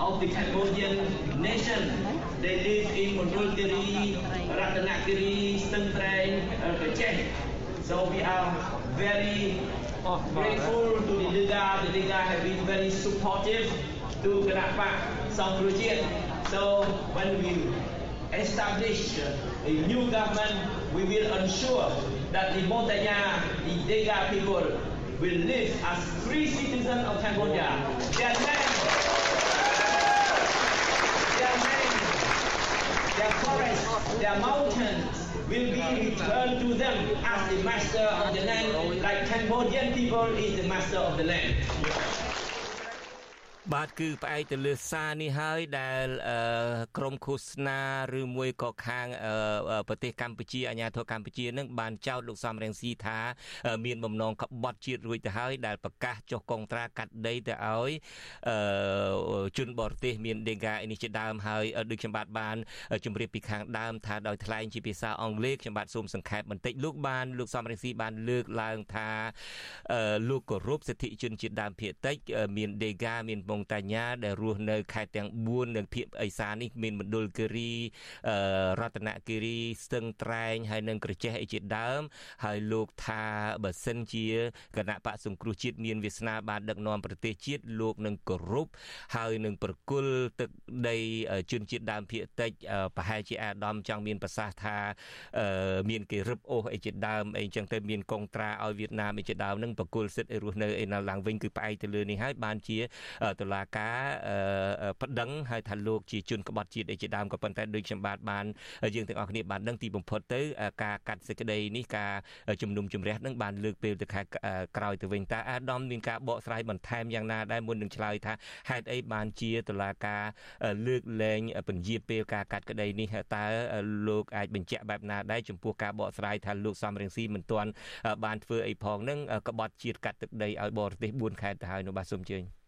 M: of the Cambodian nation. They live in Mondulkiri, Ratanakiri, Stentrang, uh, So we are very grateful to the Liga. The Liga have been very supportive to Kanapak Samrujian. So when we establish a new government, we will ensure that the Montagna, the Dega people will live as free citizens of Cambodia. Their their land, their forests, their mountains will be returned to them as the master of the land, like Cambodian people is the master of the land.
A: បាទគឺផ្អែកទៅលើសារនេះហើយដែលក្រមឃោសនាឬមួយក៏ខាងប្រទេសកម្ពុជាអាញាធរកម្ពុជានឹងបានចោទលោកសំរងស៊ីថា មានបំណងក្បត់ជាតិរួចទៅហើយដែលប្រកាសចុះកងត្រាកាត់ដីទៅឲ្យជនបរទេសមានដេហ្កានេះជាដើមហើយដូចខ្ញុំបាទបានជម្រាបពីខាងដើមថាដោយថ្លែងជាភាសាអង់គ្លេសខ្ញុំបាទសូមសង្ខេបបន្តិចលោកបានលោកសំរងស៊ីបានលើកឡើងថាលោកគោរពសិទ្ធិជនជាតិដើមភាគតិចមានដេហ្កាមានម៉ុងតាញ៉ាដែលរស់នៅខេត្តទាំង4និងភៀកអេសាននេះមានមណ្ឌលគិរីរតនគិរីស្ទឹងត្រែងហើយនិងក្រចេះអីជាដើម ហើយលោកថាបើសិនជាគណៈបកសង្គ្រោះជាតិមានវាសនាបានដឹកនាំប្រទេសជាតិលោកនឹងគោរពហើយនឹងប្រគល់ទឹកដីជនជាតិដើមភាគតិចប្រហែលជាអាដាមចង់មានប្រសាសន៍ថាមានគេរឹបអូសអីជាដើមអីចឹងទៅមានកងត្រាឲ្យវៀតណាមអីជាដើមនឹងប្រគល់សិទ្ធិឲ្យរស់នៅឯនៅឡើងវិញគឺផ្អែកទៅលើនេះហើយបានជាតុលាការប្តឹងហើយថាលោកជាជនក្បត់ជាតិអីជាដើមក៏ប៉ុន្តែដូចខ្ញុំបាទបានយើងទាំងអស់គ្នាបានដឹងទីបំផុតទៅការកាត់សេចក្តីនេះការជំនុំជម្រះនឹងបានលើកពេលទៅខែក្រោយទៅវិញតើអាដាមមានការបកស្រាយបន្ថែមយ៉ាងណាដែរមុននឹងឆ្លើយថាហេតុអីបានជាតុលាការលើកលែងពន្យាពេលការកាត់ក្តីនេះតើលោកអាចបញ្ជាក់បែបណាដែរចំពោះការបកស្រាយថាលោកសំរងស៊ីមិនទាន់បានធ្វើអីផងនឹងក្បត់ជាតិកាត់ទឹកដីឲ្យបរទេស4ខែទៅហើយនោះបាទសូមអញ្ជើញ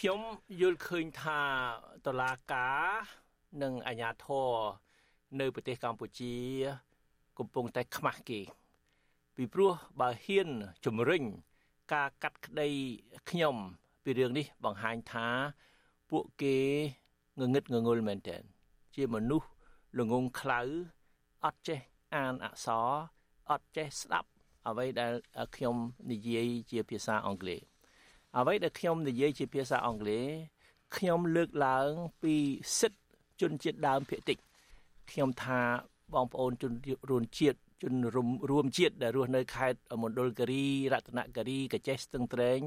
L: ខ្ញុំយល់ឃើញថាតឡាការនិងអាជ្ញាធរនៅប្រទេសកម្ពុជា កំពុងតែខ្មាស់គេ ពីព្រោះបើហ៊ានជំរុញការកាត់ក្តីខ្ញុំ ពីរឿងនេះបង្ហាញថាពួកគេងងឹតងងុលមែនទែនជាមនុស្សល្ងងខ្លៅអត់ចេះអានអក្សរអត់ចេះស្ដាប់អ្វីដែលខ្ញុំនិយាយជាភាសាអង់គ្លេស អ្វីដែលខ្ញុំនិយាយជាភាសាអង់គ្លេសខ្ញុំលើកឡើងពីសិទ្ធិជនជាតិដើមភាគតិចខ្ញុំថាបងប្អូនជនរួមជាតិជនរួមជាតិដែលរស់នៅខេត្តមណ្ឌលគិរីរតនគិរីកញ្ចេះស្ទឹងត្រែង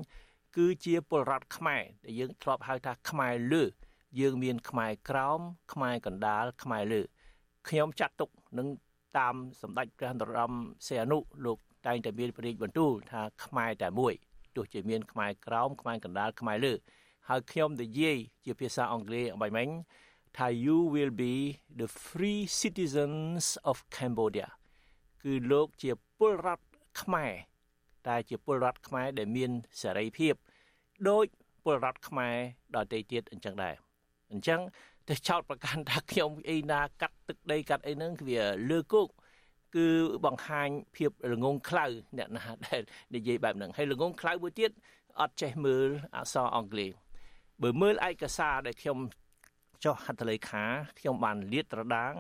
L: គឺជាពលរដ្ឋខ្មែរដែលយើងធ្លាប់ហៅថាខ្មែរលើយើងមានខ្មែរក្រោមខ្មែរកណ្ដាលខ្មែរលើខ្ញុំចាត់ទុកនឹងតាមសម្ដេចព្រះនរោត្តមសីហនុលោកតែងតែមានព្រះរាជបន្ទូលថាខ្មែរតែមួយ ទោះជាមានខ្មែរក្រោមខ្មែរកណ្ដាលខ្មែរលើហើយខ្ញុំនិយាយជាភាសាអង់គ្លេសអ្វីមិញថា you will be the free citizens of Cambodia គឺលោកជាពលរដ្ឋខ្មែរតែជាពលរដ្ឋខ្មែរដែលមានសេរីភាពដោយពលរដ្ឋខ្មែរដទៃទៀតអញ្ចឹងដែរអញ្ចឹងទៅចោតប្រកាន់ថាខ្ញុំអីណាកាត់ទឹកដីកាត់អីហ្នឹងគឺវាលើគោក គឺបង្ហាញភាពល្ងងខ្លៅអ្នកណាដែលនិយាយបែបហ្នឹងហើយល្ងងខ្លៅមួយទៀតអត់ចេះមើលអក្សរអង់គ្លេសបើមើលឯកសារដែលខ្ញុំចុះហត្ថលេខាខ្ញុំបានលាតត្រដាង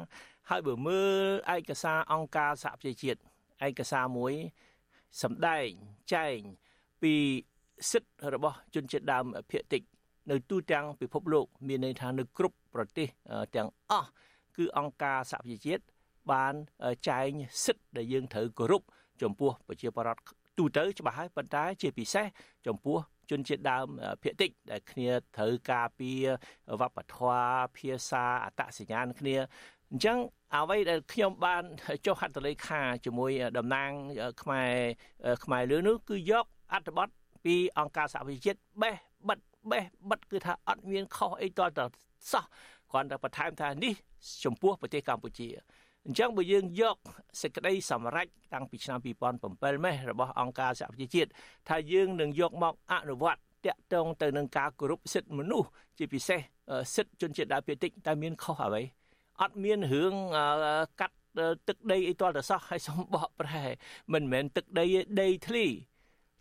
L: ហើយបើមើលឯកសារអង្គការសហប្រជាជាតិឯកសារមួយសម្ដែងចែងពីសិទ្ធិរបស់ជនជាតិដើមភាគតិចនៅទូទាំងពិភពលោក មានន័យថានៅគ្រប់ប្រទេសទាំងអស់គឺអង្គការសហប្រជាជាតិ បានចែងសិទ្ធិដែលយើងត្រូវគោរពចំពោះប្រជាពលរដ្ឋទូទៅច្បាស់ហើយប៉ុន្តែជាពិសេសចំពោះជនជាតិដើមភាគតិចដែលគ្នាត្រូវការពារវប្បធម៌ភាសាអត្តសញ្ញាណគ្នាអញ្ចឹងអ្វីដែលខ្ញុំបានចុះហត្ថលេខាជាមួយតំណាងខ្មែរខ្មែរលើនោះគឺយកអត្ថបទពីអង្គការសហប្រជាជាតិបេះបិទបេះបិទគឺថាអត់មានខុសអីតតសោះគ្រាន់តែបន្ថែមថានេះចំពោះប្រទេសកម្ពុជា អញ្ចឹងបើយើងយកសេចក្តីសម្រេចតាំងពីឆ្នាំ2007ម៉េះរបស់អង្គការសហប្រជាជាតិថាយើងនឹងយកមកអនុវត្តតាក់ទងទៅនឹងការគោរពសិទ្ធិមនុស្សជាពិសេសសិទ្ធិជនជាតិដើមភាគតិចតើមានខុសអ្វីអត់មានរឿងកាត់ទឹកដីអីទាល់តែសោះហើយសំបកប្រែមិនមែនទឹកដីដីធ្លី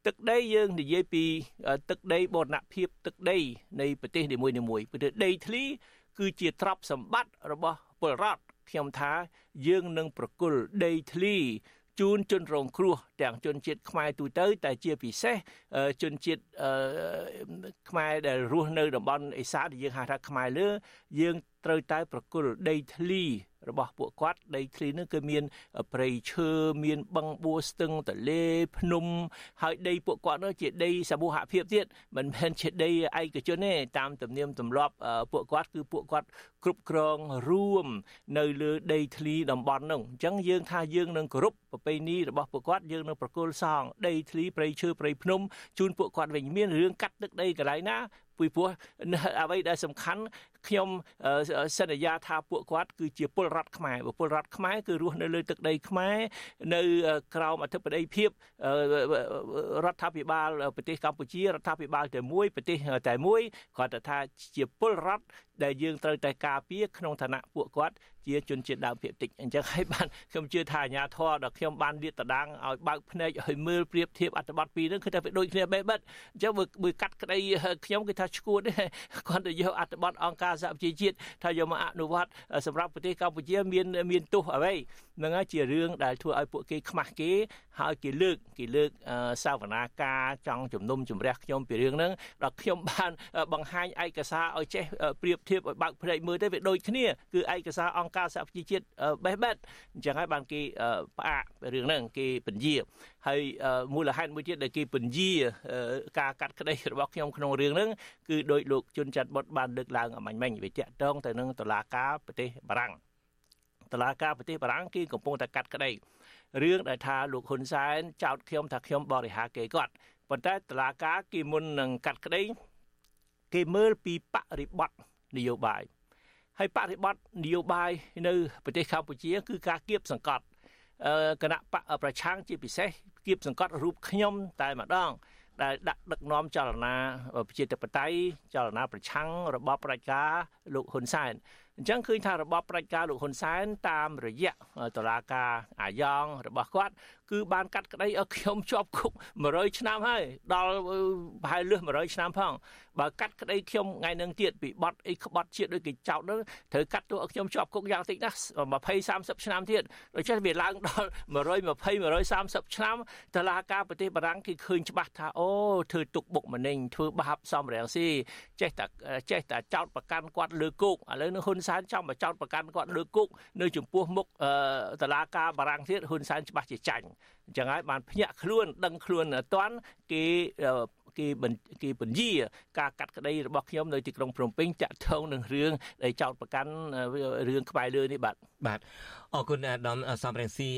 L: ទឹកដីយើងនិយាយពីទឹកដីបូរណភាពទឹកដី នៃប្រទេសនីមួយៗប្រទេសដីធ្លីគឺជាទ្រព្យសម្បត្តិរបស់ពលរដ្ឋ ខ្ញុំថាយើងនឹងប្រគល់ដីធ្លីជូនជនរងគ្រោះទាំងជនជាតិខ្មែរទូទៅតែជាពិសេសជនជាតិខ្មែរដែលរស់នៅតំបន់អេសានដែលយើងហៅថាខ្មែរលើយើងត្រូវតែប្រគល់ដីធ្លីរបស់ពួកគាត់ដីធ្លីនោះគឺមានព្រៃឈើមានបឹងបួស្ទឹងទលេភ្នំហើយដីពួកគាត់នោះជាដីសមូហភាពទៀតមិនមែនជាដីឯកជនទេតាមទំនៀមទម្លាប់ពួកគាត់គឺពួកគាត់គ្រប់គ្រងរួមនៅលើដីធ្លីតំបន់នោះអញ្ចឹងយើងថាយើងនឹងគោរពប្រពៃណីរបស់ពួកគាត់យើងនឹងប្រគល់សងដីធ្លីព្រៃឈើព្រៃភ្នំជូនពួកគាត់វិញមានរឿងកាត់ទឹកដីកន្លែងណាពីព្រោះអ្វីដែលសំខាន់ខ្ញុំសន្យាថាពួកគាត់គឺជាពលរដ្ឋខ្មែរពលរដ្ឋខ្មែរគឺរស់នៅលើទឹកដីខ្មែរនៅក្រោមអធិបតេយ្យភាពរដ្ឋាភិបាលប្រទេសកម្ពុជារដ្ឋាភិបាលតែមួយប្រទេសតែមួយគាត់ថាជាពលរដ្ឋដែលយើងត្រូវតែការពារក្នុងឋានៈពួកគាត់ជាជនជាតិដើមភាគតិចអញ្ចឹងហើយបានខ្ញុំជឿថាអាញាធរដល់ខ្ញុំបានលាតត្រដាងឲ្យបើកភ្នែកឲ្យមើលប្រៀបធៀបអត្ថបទពីរហ្នឹងគឺថាវាដូចគ្នាបែបបិទអញ្ចឹងបើកាត់ក្តីខ្ញុំគឺថាឈួតទេគាត់ទៅយកអត្ថបទអង្គការសហប្រជាជាតិថាយកមកអនុវត្តសម្រាប់ប្រទេសកម្ពុជាមានមានទោសអ្វីហ្នឹងហើយជារឿងដែលធ្វើឲ្យពួកគេខ្មាស់គេហើយគេលើកគេលើកសាវនាការចង់ជំនុំជម្រះខ្ញុំពីរឿងហ្នឹងដល់ខ្ញុំបានបង្ហាញឯកសារឲ្យចេះប្រៀបធៀបឲ្យបើកភ្នែកមើលទៅវាដូចគ្នាគឺឯកសារអង្គការសហប្រជាជាតិបេះបិទអញ្ចឹងហើយបានគេផ្អាករឿងហ្នឹងគេពន្យាហើយមូលហេតុមួយទៀតដែលគេពន្យាការកាត់ក្តីរបស់ខ្ញុំក្នុងរឿងហ្នឹងគឺដោយលោកជុនច័ន្ទបុតបានលើកឡើងអមាញ់មិញវាតាក់ទងទៅនឹងតុលាការប្រទេសបារាំងតឡាការប្រទេសបារាំងគេកំពុងតែកាត់ក្តីរឿងដែលថាលោកហ៊ុនសែនចោទខ្ញុំថាខ្ញុំបរិហាគេគាត់ប៉ុន្តែតឡាការគេមុននឹងកាត់ក្តីគេមើលពីបរិបត្តិនយោបាយហើយបរិបត្តិនយោបាយនៅប្រទេសកម្ពុជា គឺការគៀបសង្កត់ គណៈបកប្រឆាំងជាពិសេសគៀបសង្កត់រូបខ្ញុំតែម្ដង ដែលដាក់ដឹកនាំចលនាប្រជាធិបតេយ្យចលនាប្រឆាំងរបបប្រជាការលោកហ៊ុនសែនអញ្ចឹងឃើញថារបបប្រជាការលោកហ៊ុនសែនតាមរយៈតឡាការអាយ៉ងរបស់គាត់ គឺបានកាត់ក្តីឲ្យខ្ញុំជាប់គុក100ឆ្នាំហើយដល់ប្រហែលលឿស100ឆ្នាំផងបើកាត់ក្តីខ្ញុំថ្ងៃនឹងទៀតពីបត់អីក្បត់ជាតិដូចគេចោតនោះត្រូវកាត់ទោសឲ្យខ្ញុំជាប់គុកយ៉ាងតិចណាស់20 30ឆ្នាំទៀតដូច្នេះវាឡើងដល់120 130ឆ្នាំតឡាការប្រទេសបារាំងគេឃើញច្បាស់ថាអូធ្វើទុកបុកម្នេញធ្វើបាបសំរាំងស៊ីចេះតែចេះតែចោតប្រកាន់គាត់លើគុកឥឡូវនឹងហ៊ុនសែនចង់មកចោតប្រកាន់គាត់លើគុកនៅចំពោះមុខតឡាការបារាំងទៀតហ៊ុនសែនច្បាស់ជាចាញ់អញ្ចឹងហើយបានភ្ញាក់ខ្លួនដឹងខ្លួនអត់តាន់គេគេគេពន្យាការកាត់ក្តីរបស់ខ្ញុំនៅទីក្រុងភ្នំពេញតាក់ទងនឹងរឿងដែលចោតប្រកាន់រឿងក្បែរលើនេះបាទ
A: បាទអរគុណអាដាមសំរងស៊ី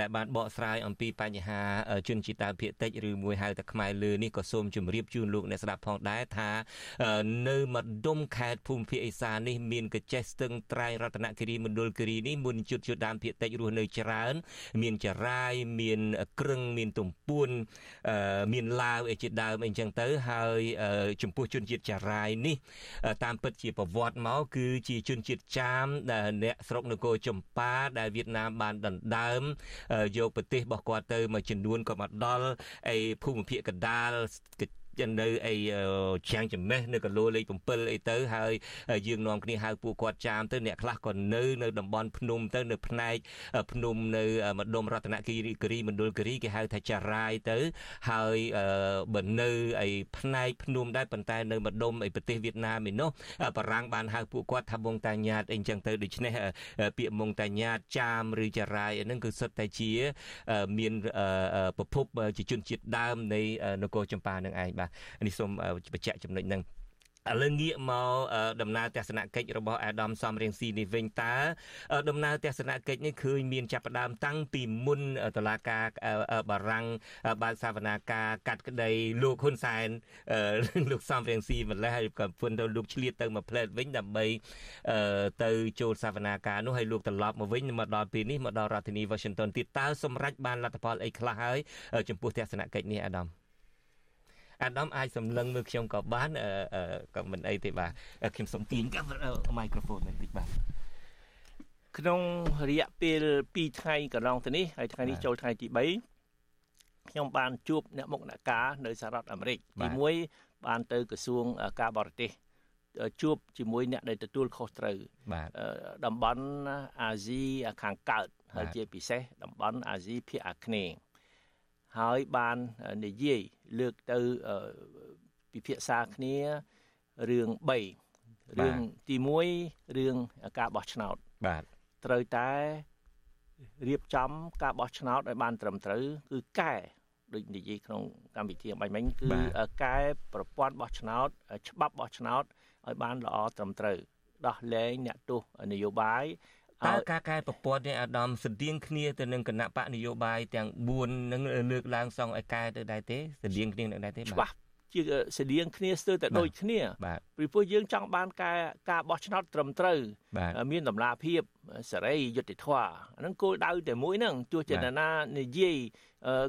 A: ដែលបានបកស្រាយអំពីបញ្ហាជនជាតិដើមភាគតិចឬមួយហៅថាខ្មែរលើនេះក៏សូមជម្រាបជូនលោកអ្នកស្ដាប់ផងដែរថានៅម្ដុំខេត្តភូមិភាគឦសាននេះមានកចេះស្ទឹងត្រែងរតនគិរីមណ្ឌលគិរីនេះមុនជុតជុតដើមភាគតិចរស់នៅច្រើន មានចរាយមានក្រឹងមានទំពួនមានឡាវអីជាដើមអីចឹងទៅហើយចំពោះជនជាតិចរាយនេះ តាមពិតជាប្រវត្តិមកគឺជាជនជាតិចាមដែលអ្នកស្រុកនគរចម្ប៉ាដែលវៀតណាមបានដណ្ដើមយកប្រទេសរបស់គាត់ទៅមួយចំនួនក៏មកដល់ឯភូមិភាគកណ្ដាល នៅអីជាងចម្មេះនៅកលោលេខ7អីទៅហើយយើងនាំគ្នាហៅពួកគាត់ចាមទៅអ្នកខ្លះក៏នៅនៅតំបន់ភ្នំទៅនៅផ្នែកភ្នំនៅម្ដុំរតនគិរីគិរីមណ្ឌលគិរីគេហៅថាចារាយទៅ ហើយបើនៅអីផ្នែកភ្នំដែរប៉ុន្តែនៅម្ដុំអីប្រទេសវៀតណាមឯនោះបារាំងបានហៅពួកគាត់ថាបងតាញាតអីចឹងទៅដូច្នេះពាក្យបងតាញាតចាមឬចារាយហ្នឹងគឺសុទ្ធតែជា មានប្រភពជាជនជាតិដើមនៃនគរចម្ប៉ានឹងឯងបាទនេះសូមបញ្ជាក់ចំណុចហ្នឹងឥឡូវងាកមកដំណើរទស្សនកិច្ចរបស់អាដាមសំរៀងស៊ីនេះវិញតើដំណើរទស្សនកិច្ចនេះឃើញមានចាប់ផ្ដើមតាំងពីមុនតឡាការបារាំងបើកសវនាការកាត់ក្តីលោកហ៊ុនសែនលោកសំរៀងស៊ីម្លេះហើយក៏ពុនទៅលោកឆ្លៀតទៅមកផ្លែតវិញដើម្បីទៅចូលសវនាការនោះហើយលោកត្រឡប់មកវិញមកដល់ពេលនេះមកដល់រដ្ឋធានី Washington ទៀតតើសម្រេចបានលទ្ធផលអីខ្លះហើយចំពោះទស្សនកិច្ចនេះអាដាម អាដាមអាចសម្លឹងមើលខ្ញុំក៏បានក៏មិនអីទេបាទខ្ញុំសូមទាញមីក្រូហ្វូនបន្តិចបាទ
L: ក្នុងរយៈពេល2ថ្ងៃកន្លងទៅនេះហើយថ្ងៃនេះចូលថ្ងៃទី3ខ្ញុំបានជួបអ្នកមុខអ្នកការនៅសហរដ្ឋអាមេរិកទី1បានទៅក្រសួងការបរទេសជួបជាមួយអ្នកដែលទទួលខុសត្រូវតំបន់អាស៊ីខាងកើតហើយជាពិសេសតំបន់អាស៊ីភាគអាគ្នេយ៍ហើយបាននិយាយ លើកទៅពិភាក្សាគ្នារឿង3រឿងទី1រឿងការបោះឆ្នោត
A: បាទ
L: ត្រូវតែរៀបចំការបោះឆ្នោតឲ្យបានត្រឹមត្រូវគឺកែដូចនិយាយក្នុងកម្មវិធីបាញ់មិញគឺកែប្រព័ន្ធបោះឆ្នោតច្បាប់បោះឆ្នោតឲ្យបានល្អត្រឹមត្រូវដោះលែងអ្នកទោសនយោបាយ
A: តើការកែប្រព័ន្ធនេះអាដាមស្តៀងគ្នាទៅនឹងគណៈបកនយោបាយទាំង4នឹងលើកឡើងសងឲ្យកែទៅដែរទេស្តៀងគ្នានឹងដែរទេ
L: ច្បាស់ ជាស្តៀងគ្នាស្ទើរតែដូចគ្នាពីព្រោះយើងចង់បានការការបោះឆ្នោតត្រឹមត្រូវមានតម្លាភាពសេរីយុត្តិធម៌អាហ្នឹងគោលដៅតែមួយហ្នឹងទោះជាណានិយាយ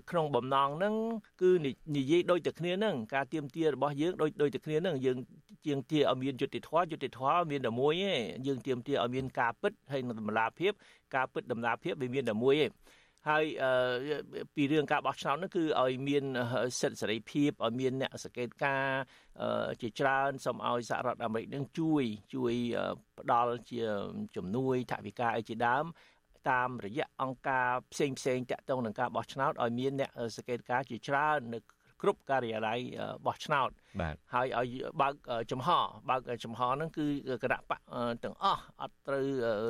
L: ក្នុងបំណងហ្នឹងគឺនិយាយដូចតែគ្នាហ្នឹងការទៀមទារបស់យើងដូចដូចតែគ្នាហ្នឹងយើងជាងទាឲ្យមានយុត្តិធម៌យុត្តិធម៌មានតែមួយទេយើងទៀមទាឲ្យមានការពិតហើយនឹងតម្លាភាពការពិតតម្លាភាពវាមានតែមួយទេ ហើយពីរឿងការបោះឆ្នោតនោះគឺឲ្យមានសិទ្ធិសេរីភាពឲ្យមានអ្នកសង្កេតការជាច្រើនសូមឲ្យសហរដ្ឋអាមេរិកនឹងជួយជួយផ្ដល់ជាជំនួយថវិកាអីជាដើមតាមរយៈអង្គការផ្សេងផ្សេងតាក់ទងនឹងការបោះឆ្នោតឲ្យមានអ្នកសង្កេតការជាច្រើននៅ គ្រប់ការិយាល័យបោះឆ្នោត
A: បាទ
L: ហើយឲ្យបើកចំហបើកចំហហ្នឹងគឺគណៈបកទាំងអស់អត់ត្រូវ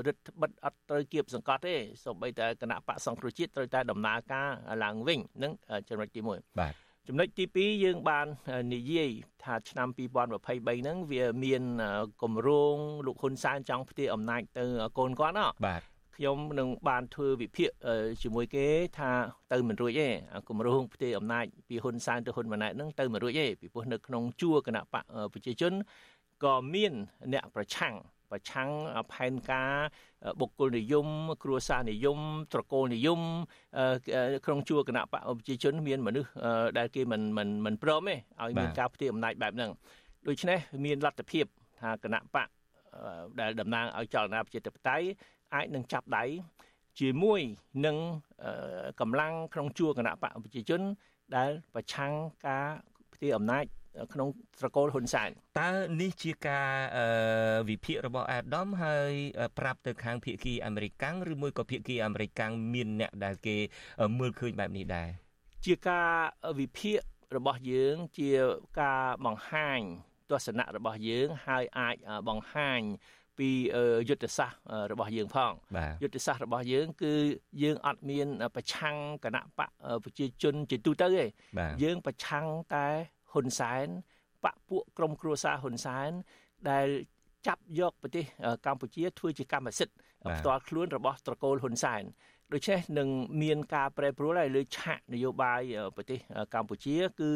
L: រឹតបិទអត់ត្រូវគៀបសង្កត់ទេសូម្បីតែគណៈបកសង្គ្រោះជាតិត្រូវតែដំណើរការឡើងវិញហ្នឹងចំណុចទី1
A: បាទ
L: ចំណុចទី2យើងបាននិយាយថាឆ្នាំ2023ហ្នឹងវាមានគម្រោងលោកហ៊ុនសែនចង់ផ្ទេរអំណាចទៅកូនគាត់ណា
A: បាទ
L: ខ្ញុំនឹងបានធ្វើវិភាគជាមួយគេថាទៅមិនរួចទេគម្រោងផ្ទេរអំណាចពីហ៊ុនសែនទៅហ៊ុនម៉ាណែតហ្នឹងទៅមិនរួចទេពីព្រោះនៅក្នុងជួរគណៈបកប្រជាជនក៏មានអ្នកប្រឆាំងប្រឆាំងផែនការបុគ្គលនិយម គ្រួសារនិយម ត្រកូលនិយមក្នុងជួរគណៈបកប្រជាជន មានមនុស្សដែលគេមិនមិនមិនព្រមទេឲ្យមានការផ្ទេរអំណាចបែបហ្នឹងដូច្នេះមានលទ្ធភាពថាគណៈបកដែលតំណាងឲ្យចលនាប្រជាធិបតេយ្យ អាចនឹងចាប់ដៃជាមួយនឹងកម្លាំងក្នុងជួរគណៈបកប្រជាជន ដែលប្រឆាំងការផ្ទេរអំណាចក្នុងត្រកូលហ៊ុនសែន
A: តើនេះជាការវិភាគរបស់អាដាមហើយប្រាប់ទៅខាងភៀកគីអាមេរិកកាំងឬមួយក៏ភៀកគីអាមេរិកកាំងមានអ្នកដែលគេមើលឃើញបែបនេះដែរ
L: ជាការវិភាគរបស់យើងជាការបង្ហាញទស្សនៈរបស់យើងហើយអាចបង្ហាញ ពីយុទ្ធសាស្ត្ររបស់យើងផងយុទ្ធសាស្ត្ររបស់យើង គឺយើងអត់មានប្រឆាំងគណៈបកប្រជាជនជាទូទៅទេយើងប្រឆាំងតែហ៊ុនសែនបកពួកក្រុមគ្រួសារហ៊ុនសែនដែលចាប់យកប្រទេសកម្ពុជាធ្វើជាកម្មសិទ្ធិផ្ទាល់ខ្លួនរបស់ត្រកូលហ៊ុនសែនដូច្នេះនឹងមានការប្រែប្រួលហើយលើឆាកនយោបាយប្រទេសកម្ពុជា គឺ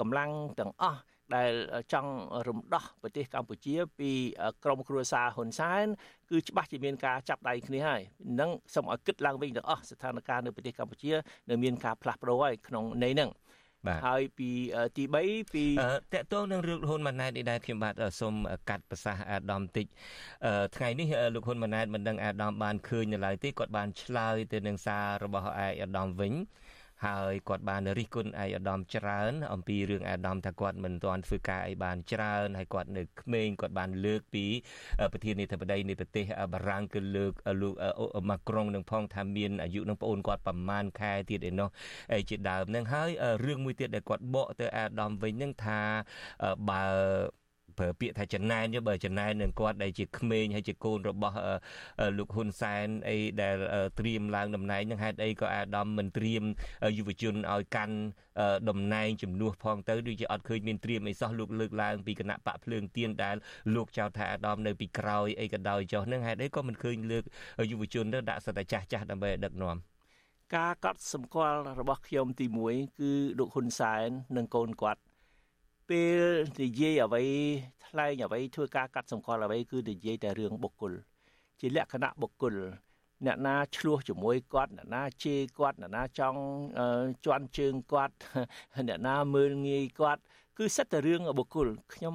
L: កម្លាំងទាំងអស់ ដែលចង់រំដោះប្រទេសកម្ពុជា ពីក្រមគ្រួសារហ៊ុនសែនគឺច្បាស់ជាមានការចាប់ដៃគ្នាហើយនឹងសូមឲ្យគិតឡើងវិញទាំងអស់ស្ថានភាពនៅប្រទេសកម្ពុជានៅមានការផ្លាស់ប្ដូរហើយក្នុងន័យហ្នឹងហើយពីទី3ពី
A: តកតងនឹងរឿងហ៊ុនម៉ាណែតនេះដែរខ្ញុំបាទសូមកាត់ប្រសាសន៍អាដាមតិចថ្ងៃនេះលោកហ៊ុនម៉ាណែតមិនដឹងអាដាមបានឃើញនៅឡើយទេគាត់បានឆ្លើយទៅនឹងសាររបស់ឯអាដាមវិញ ហើយគាត់បានរិះគន់ឯអាដាមច្រើន អំពីរឿងអាដាមថាគាត់មិនទាន់ធ្វើការអីបានច្រើនហើយគាត់នៅក្មេងគាត់បានលើកពីប្រធានាធិបតីនៃប្រទេសបារាំងគឺលើកលោកម៉ាក្រុងនឹងផងថាមានអាយុនឹងប្អូនគាត់ប្រមាណខែទៀតឯនោះជាដើមនឹងហើយរឿងមួយទៀតដែលគាត់បកទៅអាដាមវិញនឹងថាបើ ប្រើពាក្យថាចំណែនបើចំណែននឹងគាត់ដែលជាក្មេងហើយជាកូនរបស់លោកហ៊ុនសែនអីដែលត្រៀមឡើងតំណែងនឹងហេតុអីក៏អាដាមមិនត្រៀមយុវជនឲ្យកាន់តំណែងជំនួសផងទៅដូចជាអត់ឃើញមានត្រៀមអីសោះលោកលើកឡើងពីគណៈបកភ្លើងទៀនដែលលោកចោទថាអាដាមនៅពីក្រោយអីក៏ដោយចុះនឹងហេតុអីក៏មិនឃើញលើកយុវជនទៅដាក់សិតតែចាស់ចាស់ដើម្បីដឹកនាំ
L: ការកត់សម្គាល់របស់ខ្ញុំទី1គឺលោកហ៊ុនសែននិងកូនគាត់ ពេលនិយាយអ្វីថ្លែងអ្វីធ្វើការកាត់សម្គាល់អ្វីគឺនិយាយតែរឿងបុគ្គល ជាលក្ខណៈបុគ្គលអ្នកណាឆ្លោះជាមួយគាត់អ្នកណាជេរគាត់អ្នកណាចង់ជន់ជើងគាត់អ្នកណាមើលងាយគាត់គឺសិតតែរឿងបុគ្គលខ្ញុំ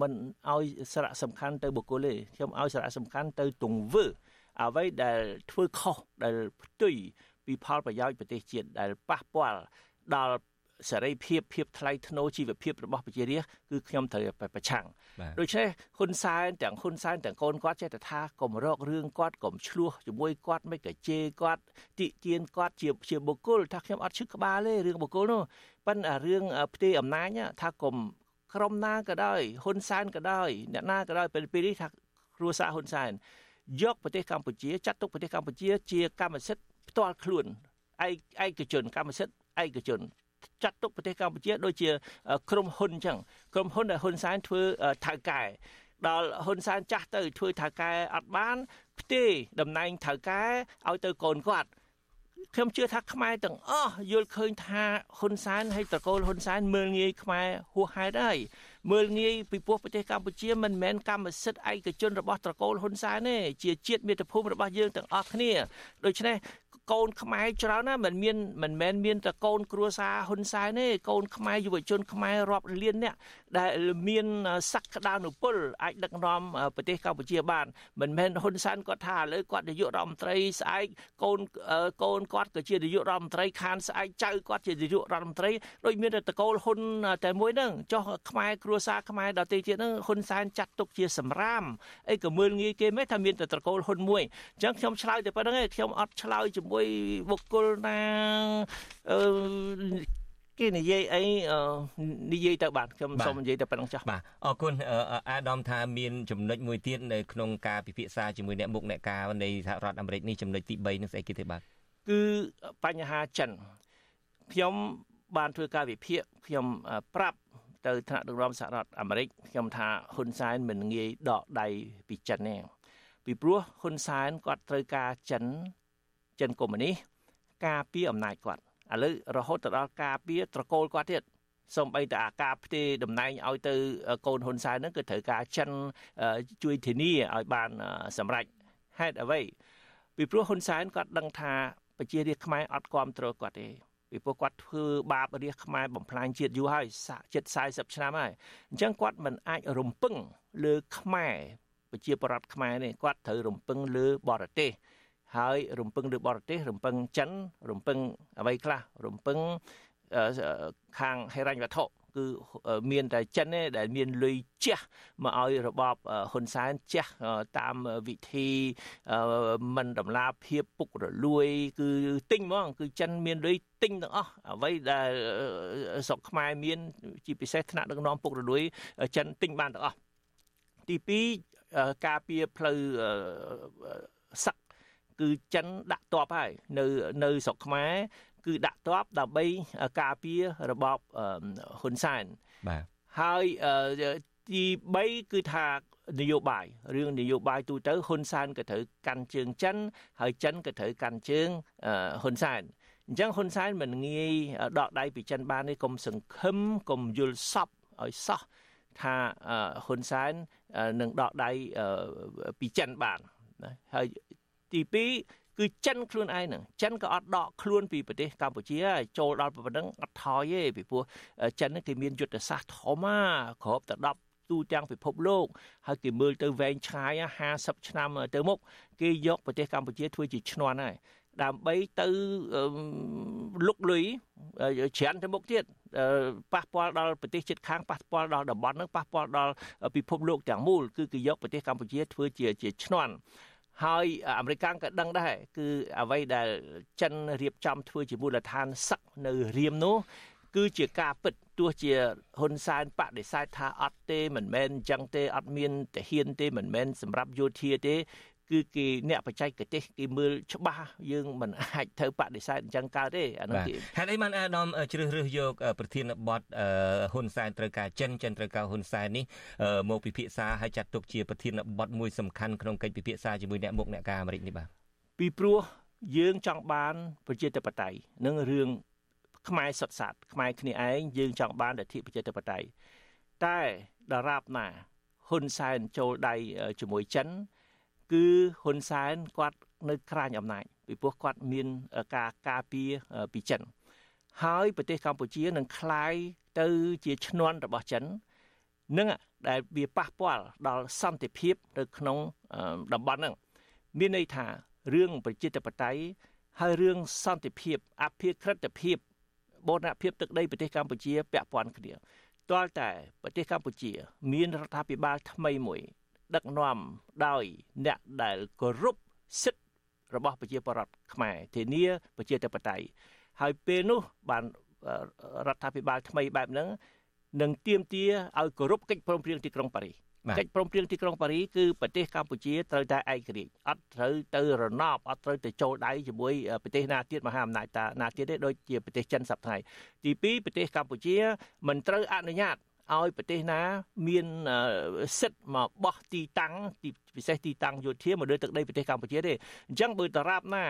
L: មិនឲ្យសារៈសំខាន់ទៅបុគ្គលទេខ្ញុំឲ្យសារៈសំខាន់ទៅទង្វើអ្វីដែលធ្វើខុសដែលផ្ទុយពីផលប្រយោជន៍ប្រទេសជាតិដែលប៉ះពាល់ដល់ សេរីភាពភាពថ្លៃថ្នូរជីវភាពរបស់ប្រជារាស្ត្រគឺខ្ញុំត្រូវប្រឆាំងដូច្នេះហ៊ុនសែនទាំងហ៊ុនសែនទាំងកូនគាត់ចេះតែថាកុំរករឿងគាត់កុំឆ្លោះជាមួយគាត់មិនក៏ជេរគាត់តិទៀនគាត់ជាជាបុគ្គលថាខ្ញុំអត់ឈឹកក្បាលទេរឿងបុគ្គលនោះប៉ុន្តែរឿងផ្ទេរអំណាចថាកុំក្រុមណាក៏ដោយហ៊ុនសែនក៏ដោយអ្នកណាក៏ដោយពេលពេលនេះថាគ្រួសារហ៊ុនសែនយកប្រទេសកម្ពុជាចាត់ទុកប្រទេសកម្ពុជាជាកម្មសិទ្ធិផ្ទាល់ខ្លួនឯកជនកម្មសិទ្ធិឯកជន ចាត់ទុកប្រទេសកម្ពុជាដូចជាក្រុមហ៊ុនអញ្ចឹងក្រុមហ៊ុនដែលហ៊ុនសែនធ្វើថៅកែដល់ហ៊ុនសែនចាស់ទៅធ្វើថៅកែអត់បានផ្ទេរតំណែងថៅកែឲ្យទៅកូនគាត់ខ្ញុំជឿថាខ្មែរទាំងអស់យល់ឃើញថាហ៊ុនសែនហើយត្រកូលហ៊ុនសែនមើលងាយខ្មែរហួសហេតុហើយមើលងាយពីព្រោះប្រទេសកម្ពុជាមិនមែនកម្មសិទ្ធិឯកជនរបស់ត្រកូលហ៊ុនសែនទេជាជាតិមាតុភូមិរបស់យើងទាំងអស់គ្នាដូច្នេះ កូនខ្មែរច្រើនណាស់មិនមានមិនមែនមានតែកូនគ្រួសារហ៊ុនសែនទេកូនខ្មែរយុវជនខ្មែររាប់លានអ្នក ដែលមានសក្តានុពលអាចដឹកនាំប្រទេសកម្ពុជាបានមិនមែនហ៊ុនសែនគាត់ថាឥឡូវគាត់នាយករដ្ឋមន្ត្រីស្អែកកូនកូនគាត់ក៏ជានាយករដ្ឋមន្ត្រីខានស្អែកចៅគាត់ជានាយករដ្ឋមន្ត្រីដូចមានតែតកូលហ៊ុនតែមួយហ្នឹងចុះខ្មែរគ្រួសារខ្មែរដទៃទៀតហ្នឹងហ៊ុនសែនចាត់ទុកជាសម្រាមអីក៏មើលងាយគេមិនថាមានតែតកូលហ៊ុនមួយអញ្ចឹងខ្ញុំឆ្លើយតែប៉ុណ្្នឹងឯងខ្ញុំអត់ឆ្លើយជាមួយបុគ្គលណាអឺ គេនិយាយអីនិយាយទៅបាទខ្ញុំសូមនិយាយតែប៉ុណ្្នឹងចាស់
A: បាទអរគុណអាដាមថាមានចំណុចមួយទៀតនៅក្នុងការពិភាក្សាជាមួយអ្នកមុខអ្នកការនៃសហរដ្ឋអាមេរិកនេះចំណុចទី3នឹងស្អីគេទេបាទ
L: គឺបញ្ហាចិនខ្ញុំបានធ្វើការវិភាគខ្ញុំប្រាប់ទៅថ្នាក់ដឹកនាំសហរដ្ឋអាមេរិកខ្ញុំថាហ៊ុនសែនមិនងាយដកដៃពីចិនទេពីព្រោះហ៊ុនសែនគាត់ត្រូវការចិនចិនកុម្មុយនីសការពារអំណាចគាត់ ឥឡូវរហូតទៅដល់ការពារត្រកូលគាត់ទៀតសំបីតែអាការផ្ទេតំណែងឲ្យទៅកូនហ៊ុនសែនហ្នឹងគឺត្រូវការចិនជួយធានាឲ្យបានសម្រេចហេតុអ្វីពីព្រោះហ៊ុនសែនគាត់ដឹងថាប្រជារាស្ត្រខ្មែរអត់គ្រប់គ្រងគាត់ទេពីព្រោះគាត់ធ្វើបាបរាជខ្មែរបំផ្លាញជាតិយូរហើយជិត40ឆ្នាំហើយអញ្ចឹងគាត់មិនអាចរំពឹងលើខ្មែរប្រជាប្រដ្ឋខ្មែរនេះគាត់ត្រូវរំពឹងលើបរទេស ហើយរំពឹងលើបរទេសរំពឹងចិនរំពឹងអ្វីខ្លះរំពឹងខាងហិរញ្ញវត្ថុគឺមានតែចិនទេដែលមានលុយជះមកឲ្យរបបហ៊ុនសែនជះតាមវិធីមិនដំណាភាពពុករលួយ គឺទិញហ្មង គឺចិនមានលុយទិញទាំងអស់អ្វីដែលស្រុកខ្មែរមាន ជាពិសេសថ្នាក់ដឹកនាំពុករលួយចិនទិញបានទាំងអស់ទី2ការពារផ្លូវសឹក គឺចិនដាក់តបហើយនៅនៅស្រុកខ្មែរគឺដាក់តបដើម្បីការពាររបបហ៊ុនសែន
A: បាទ
L: ហើយទី3គឺថានយោបាយរឿងនយោបាយទូទៅហ៊ុនសែនក៏ត្រូវកាន់ជើងចិន ហើយចិនក៏ត្រូវកាន់ជើងហ៊ុនសែនអញ្ចឹងហ៊ុនសែនមិនងាយដកដៃពីចិនបានទេកុំសង្ឃឹមកុំយល់សពឲ្យសោះថាហ៊ុនសែននឹងដកដៃពីចិនបានណាហើយ ទី2គឺចិនខ្លួនឯងហ្នឹងចិនក៏អត់ដកខ្លួនពីប្រទេសកម្ពុជាហើយចូលដល់ប៉ុណ្ណឹងអត់ថយទេពីព្រោះចិនគេមានយុទ្ធសាស្ត្រធំណាគ្របតែ10ទូទាំងពិភពលោកហើយគេមើលទៅវែងឆ្ងាយ50ឆ្នាំទៅមុខគេយកប្រទេសកម្ពុជាធ្វើជាឈ្នន់ហើយដើម្បីទៅលុកលុយច្រើនទៅមុខទៀតប៉ះពាល់ដល់ប្រទេសជិតខាងប៉ះពាល់ដល់តំបន់ហ្នឹងប៉ះពាល់ដល់ពិភពលោកទាំងមូលគឺគេយកប្រទេសកម្ពុជាធ្វើជាជាឈ្នន់ ហើយអាមេរិកក៏ដឹងដែរគឺអ្វីដែលចិនរៀបចំធ្វើជាមូលដ្ឋានសឹកនៅរៀមនោះគឺជាការពិតទោះជាហ៊ុនសែនបដិសេធថាអត់ទេមិនមែនអញ្ចឹងទេអត់មានទាហានទេមិនមែនសម្រាប់យោធាទេ គឺគេអ្នកបច្ចេកទេសគេមើលច្បាស់យើងមិនអាចទៅបដិសេធអញ្ចឹងកើតទេអានោះ
A: គេហេតុអីបានអាដាមជ្រើសរើសយកប្រធានបទហ៊ុនសែនត្រូវការចិនចិនត្រូវការហ៊ុនសែននេះមកពិភាក្សាហើយចាត់ទុកជាប្រធានបទមួយសំខាន់ក្នុងកិច្ចពិភាក្សាជាមួយអ្នកមុខអ្នកការអាមេរិកនេះបាទ
L: ពីព្រោះយើងចង់បានប្រជាធិបតេយ្យនិងរឿងខ្មែរសុទ្ធសាធខ្មែរគ្នាឯងយើងចង់បានលទ្ធិប្រជាធិបតេយ្យតែដរាបណាហ៊ុនសែនចូលដៃជាមួយចិន គឺហ៊ុនសែនគាត់នៅក្រាញអំណាចពីព្រោះគាត់មានការការពារពីចិន ហើយប្រទេសកម្ពុជានឹងคล้ายទៅជាឈ្នន់របស់ចិននឹងដែលវាប៉ះពាល់ដល់សន្តិភាពនៅក្នុងតំបន់ហ្នឹងមានន័យថារឿងប្រជាធិបតេយ្យហើយរឿងសន្តិភាពអភិក្រិតភាពបូរណភាពទឹកដីប្រទេសកម្ពុជាពាក់ព័ន្ធគ្នាទាល់តែប្រទេសកម្ពុជា មានរដ្ឋាភិបាលថ្មីមួយ ដឹកនាំដោយអ្នកដែលគោរពសិទ្ធិរបស់ប្រជាពលរដ្ឋខ្មែរធានាប្រជាធិបតេយ្យហើយពេលនោះបានរដ្ឋាភិបាលថ្មីបែបហ្នឹងនឹងទៀមទាឲ្យគោរពកិច្ចព្រមព្រៀងទីក្រុងប៉ារីសកិច្ចព្រមព្រៀងទីក្រុងប៉ារីគឺប្រទេសកម្ពុជាត្រូវតែឯករាជ្យអត់ត្រូវទៅរណបអត់ត្រូវទៅចូលដៃជាមួយប្រទេសណាទៀតមហាអំណាចតាណាទៀតទេដូចជាប្រទេសចិនសប្តាហ៍ទី2ប្រទេសកម្ពុជាមិនត្រូវអនុញ្ញាត ឲ្យប្រទេសណា មានសិទ្ធិមកបោះទីតាំងទីពិសេសទីតាំងយោធាមកលើទឹកដីប្រទេសកម្ពុជាទេអញ្ចឹងបើតារាបណា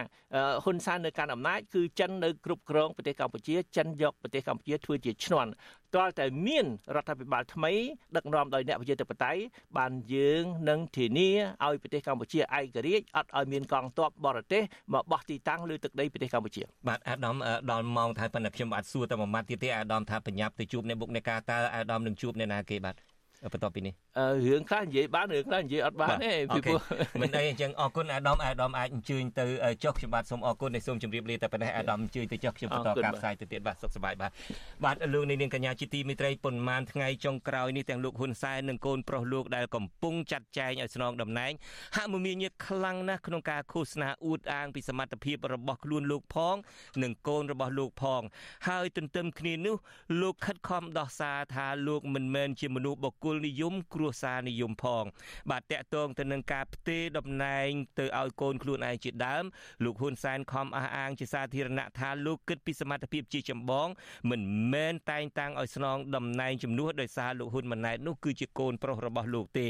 L: ហ៊ុនសែននៅកាន់អំណាចគឺចិននៅគ្រប់គ្រងប្រទេសកម្ពុជាចិនយកប្រទេសកម្ពុជាធ្វើជាឈ្នន់ទាល់តែមានរដ្ឋាភិបាលថ្មីដឹកនាំដោយអ្នកប្រជាធិបតេយ្យបានយើងនឹងធានាឲ្យប្រទេសកម្ពុជាឯករាជ្យអត់ឲ្យមានកងទ័ពបរទេសមកបោះទីតាំងលើទឹកដីប្រទេសកម្ពុជា
A: បាទអាដាមដល់ម៉ោងថាប៉ុន្តែខ្ញុំបាទសួរតែមួយម៉ាត់ទៀតទេអាដាមថាបញ្ញាប់ទៅជួបអ្នកបុកអ្នកការតើអាដាមនឹងជួបអ្នកណាគេបាទ បន្ទាប់ពីនេះ
L: រឿងខ្លះនិយាយបានរឿងខ្លះនិយាយអត់បានទេពីព្រោះ
A: មិនអីអញ្ចឹងអរគុណអាដាមអាដាមអាចអញ្ជើញទៅចុះខ្ញុំបាទសូមអរគុណដែលសូមជម្រាបលាតែប៉ុណ្ណេះអាដាមអញ្ជើញទៅចុះខ្ញុំបន្តការផ្សាយទៅទៀតបាទសុខសប្បាយបាទបាទលោកនាងកញ្ញាជាទីមេត្រីប៉ុន្មានថ្ងៃចុងក្រោយនេះទាំងលោកហ៊ុនសែននិងកូនប្រុសលោកដែលកំពុងចាត់ចែងឲ្យស្នងតំណែងហាក់មមាញឹកខ្លាំងណាស់ក្នុងការឃោសនាអួតអាងពីសមត្ថភាពរបស់ខ្លួនលោកផង និងកូនរបស់លោកផង ហើយទន្ទឹមគ្នានោះលោកខិតខំដោះសារថាលោកមិនមែនជាមនុស្សបកគលនិយម គ្រួសារនិយមផង បាទតកតងទៅនឹងការផ្ទេរតំណែង ទៅឲ្យកូនខ្លួនឯងជាដើមលោកហ៊ុនសែនខំអះអាងជាសាធារណៈថាលោកគិតពីសមត្ថភាពជាចម្បង មិនមែនតែងតាំងឲ្យស្នងតំណែងជំនួសដោយសារលោកហ៊ុនម៉ាណែតនោះគឺជាកូនប្រុសរបស់លោកទេ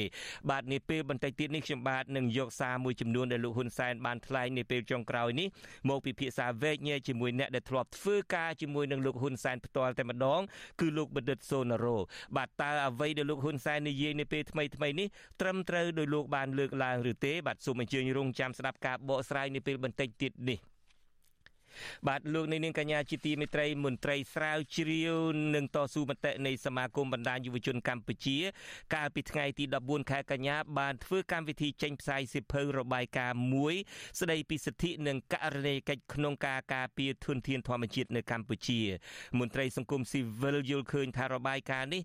A: បាទនាពេលបន្តិចទៀតនេះខ្ញុំបាទនឹងយកសារមួយចំនួនដែលលោកហ៊ុនសែនបានថ្លែងនាពេលចុងក្រោយនេះមកពិភាក្សាវែកញែកជាមួយអ្នកដែលធ្លាប់ធ្វើការជាមួយនឹងលោកហ៊ុនសែនផ្ទាល់តែម្ដងគឺលោកបណ្ឌិតសូណារ៉ូបាទតើអ្វីដែលលោកហ៊ុនសែននិយាយនាពេលថ្មីថ្មីនេះត្រឹមត្រូវដោយលោកបានលើកឡើងឬទេបាទសូមអញ្ជើញរងចាំស្ដាប់ការបកស្រាយនាពេលបន្តិចទៀតនេះ បាទលោកនាងកញ្ញាជាទីមេត្រីមន្ត្រីស្រាវជ្រាវនឹងតស៊ូមតិនៃសមាគមបណ្ដាញយុវជនកម្ពុជា កាលពីថ្ងៃទី14ខែកញ្ញាបានធ្វើកម្មវិធីចេញផ្សាយសិភៅរបាយការណ៍មួយ ស្ដីពីសិទ្ធិនិងករណីកិច្ចក្នុងការការពារធនធានធម្មជាតិនៅកម្ពុជា មន្ត្រីសង្គមស៊ីវិលយល់ឃើញថារបាយការណ៍នេះ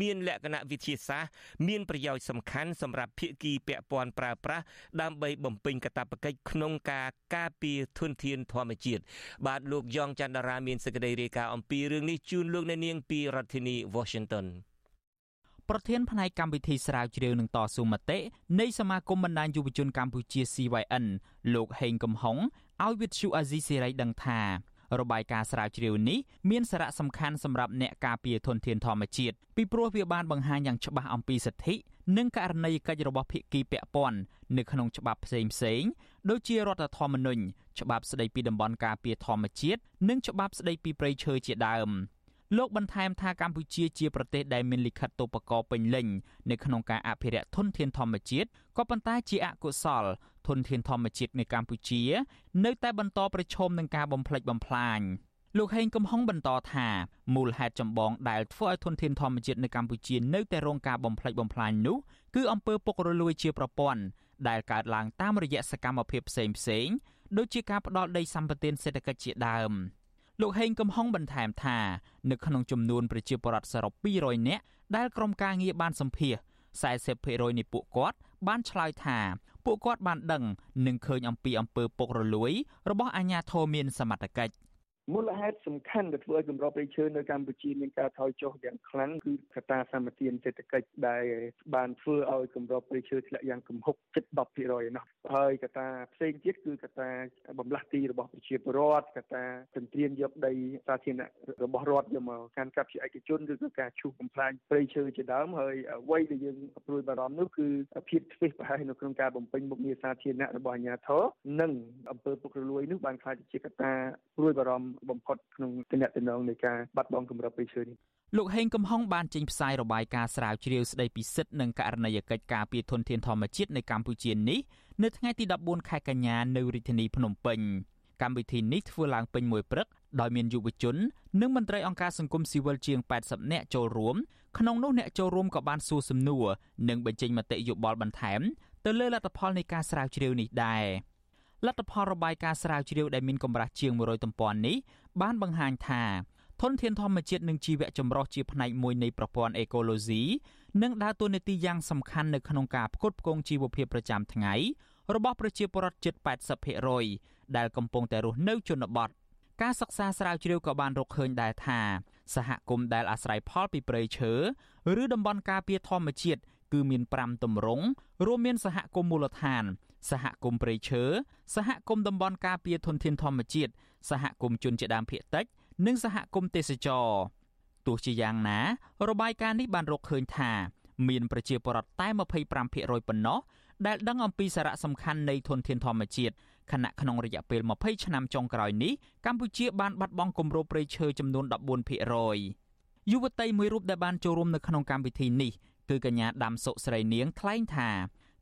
A: មានលក្ខណៈវិទ្យាសាស្ត្រមានប្រយោជន៍សំខាន់សម្រាប់ភាគីពាក់ព័ន្ធប្រើប្រាស់ដើម្បីបំពេញកាតព្វកិច្ចក្នុងការការពារធនធានធម្មជាតិបាទលោកយ៉ងច័ន្ទរាមានសេចក្តីរាយការណ៍អំពីរឿងនេះជូនលោកអ្នកនាងពីរដ្ឋធានី Washington
N: ប្រធានផ្នែកកម្មវិធីស្រាវជ្រាវនឹងតស៊ូមតិនៃសមាគមបណ្ដាញយុវជនកម្ពុជា CYN លោកហេងកំហុងឲ្យវិទ្យុអាស៊ីសេរីដឹងថារបាយការណ៍ស្រាវជ្រាវនេះមានសារៈសំខាន់សម្រាប់អ្នកការពារធនធានធម្មជាតិពីព្រោះវាបានបង្ហាញយ៉ាងច្បាស់អំពីសិទ្ធិនិងករណីកិច្ចរបស់ភាគីពាក់ព័ន្ធនៅក្នុងច្បាប់ផ្សេងផ្សេងដូចជារដ្ឋធម្មនុញ្ញ ច្បាប់ស្តីពីតំបន់ការពារធម្មជាតិនិងច្បាប់ស្តីពីព្រៃឈើជាដើមលោកបន្ថែមថាកម្ពុជាជាប្រទេសដែលមានលិខិតទូបកោពេញលេញនៅក្នុងការអភិរក្សធនធានធម្មជាតិក៏ប៉ុន្តែជាអកុសលធនធានធម្មជាតិនៅកម្ពុជា នៅតែបន្តប្រឈមនឹងការបំផ្លិចបំផ្លាញលោកហេងកំហុងបន្តថាមូលហេតុចម្បងដែលធ្វើឲ្យធនធានធម្មជាតិនៅកម្ពុជានៅតែរងការបំផ្លិចបំផ្លាញនោះគឺអំពើពុករលួយជាប្រព័ន្ធដែលកើតឡើងតាមរយៈសកម្មភាពផ្សេងផ្សេង ដូចជាការផ្ដាល់ដីសម្បត្តិសេដ្ឋកិច្ចជាដើមលោកហេងកំហុងបន្ថែមថានៅក្នុងចំនួនប្រជាពលរដ្ឋសរុប200នាក់ដែលក្រុមការងារបានសម្ភាស40%នៃពួកគាត់បានឆ្លើយថាពួកគាត់បានដឹងនិងឃើញអំពីអំពើពុករលួយរបស់អាជ្ញាធរមានសមត្ថកិច្ច
O: មូលហេតុសំខាន់ដែលធ្វើឲ្យកម្រព្រៃឈើនៅកម្ពុជាមានការថយចុះយ៉ាងខ្លាំងគឺកត្តាសម្បទានសេដ្ឋកិច្ចដែលបានធ្វើឲ្យកម្រព្រៃឈើធ្លាក់យ៉ាងគំហុកជិត10%ឯណោះហើយកត្តាផ្សេងទៀតគឺកត្តាបំលាស់ទីរបស់ប្រជាពលរដ្ឋកត្តាទន្ទ្រានយកដីសាធារណៈរបស់រដ្ឋយកមកកាន់កាប់ជាឯកជនឬក៏ការឈូសបំផ្លាញព្រៃឈើជាដើមហើយអ្វីដែលយើងព្រួយបារម្ភនោះគឺភាពធ្វេសប្រហែសនៅក្នុងការបំពេញមុខងារសាធារណៈរបស់អាជ្ញាធរនិងអំពើពុករលួយនោះបានក្លាយជាកត្តាព្រួយបារម្ភបំផុតក្នុងទំនាក់ទំនងនៃការបាត់បង់គម្របព្រៃឈើនេះ
N: លោកហេងកំហុងបានចេញផ្សាយរបាយការណ៍ស្រាវជ្រាវស្ដីពីសិទ្ធិនិងករណីយកិច្ចការពារធនធានធម្មជាតិនៅកម្ពុជានេះនៅថ្ងៃទី14ខែកញ្ញានៅរាជធានីភ្នំពេញកម្មវិធីនេះធ្វើឡើងពេញមួយព្រឹកដោយមានយុវជន និងមន្ត្រីអង្គការសង្គមស៊ីវិលជាង80នាក់ចូលរួមក្នុងនោះអ្នកចូលរួមក៏បានសួរសំណួរនិងបញ្ចេញមតិយោបល់បន្ថែមទៅលើលទ្ធផលនៃការស្រាវជ្រាវនេះដែរ លទ្ធផលរបាយការណ៍ស្រាវជ្រាវដែលមានកម្រាស់ជាង100ទំព័រនេះបានបង្ហាញថាធនធានធម្មជាតិនិងជីវៈចម្រុះជាផ្នែកមួយនៃប្រព័ន្ធអេកូឡូស៊ីនិងដើរតួនាទីយ៉ាងសំខាន់នៅក្នុងការផ្គត់ផ្គង់ជីវភាពប្រចាំថ្ងៃរបស់ប្រជាពលរដ្ឋជិត80%ដែលកំពុងតែរស់នៅជនបទការសិក្សាស្រាវជ្រាវក៏បានរកឃើញដែរថាសហគមន៍ដែលអាស្រ័យផលពីព្រៃឈើឬតំបន់ការពារធម្មជាតិគឺមាន5ទម្រង់រួមមានសហគមន៍មូលដ្ឋាន សហគមន៍ព្រៃឈើសហគមន៍តំបន់ការពារធនធានធម្មជាតិសហគមន៍ជនជាដើមភាគតិច និងសហគមន៍ទេសចរទទោះជាយ៉ាងណា របាយការណ៍នេះបានរកឃើញថា មានប្រជាពលរដ្ឋតែ25%ប៉ុណ្ណោះដែលដឹងអំពីសារៈសំខាន់នៃធនធានធម្មជាតិខណៈក្នុងរយៈពេល20ឆ្នាំចុងក្រោយនេះកម្ពុជាបានបាត់បង់គម្របព្រៃឈើចំនួន14%យុវតីមួយរូបដែលបានចូលរួមនៅក្នុងកម្មវិធីនេះគឺកញ្ញាដាំសុស្រីនាងថ្លែងថា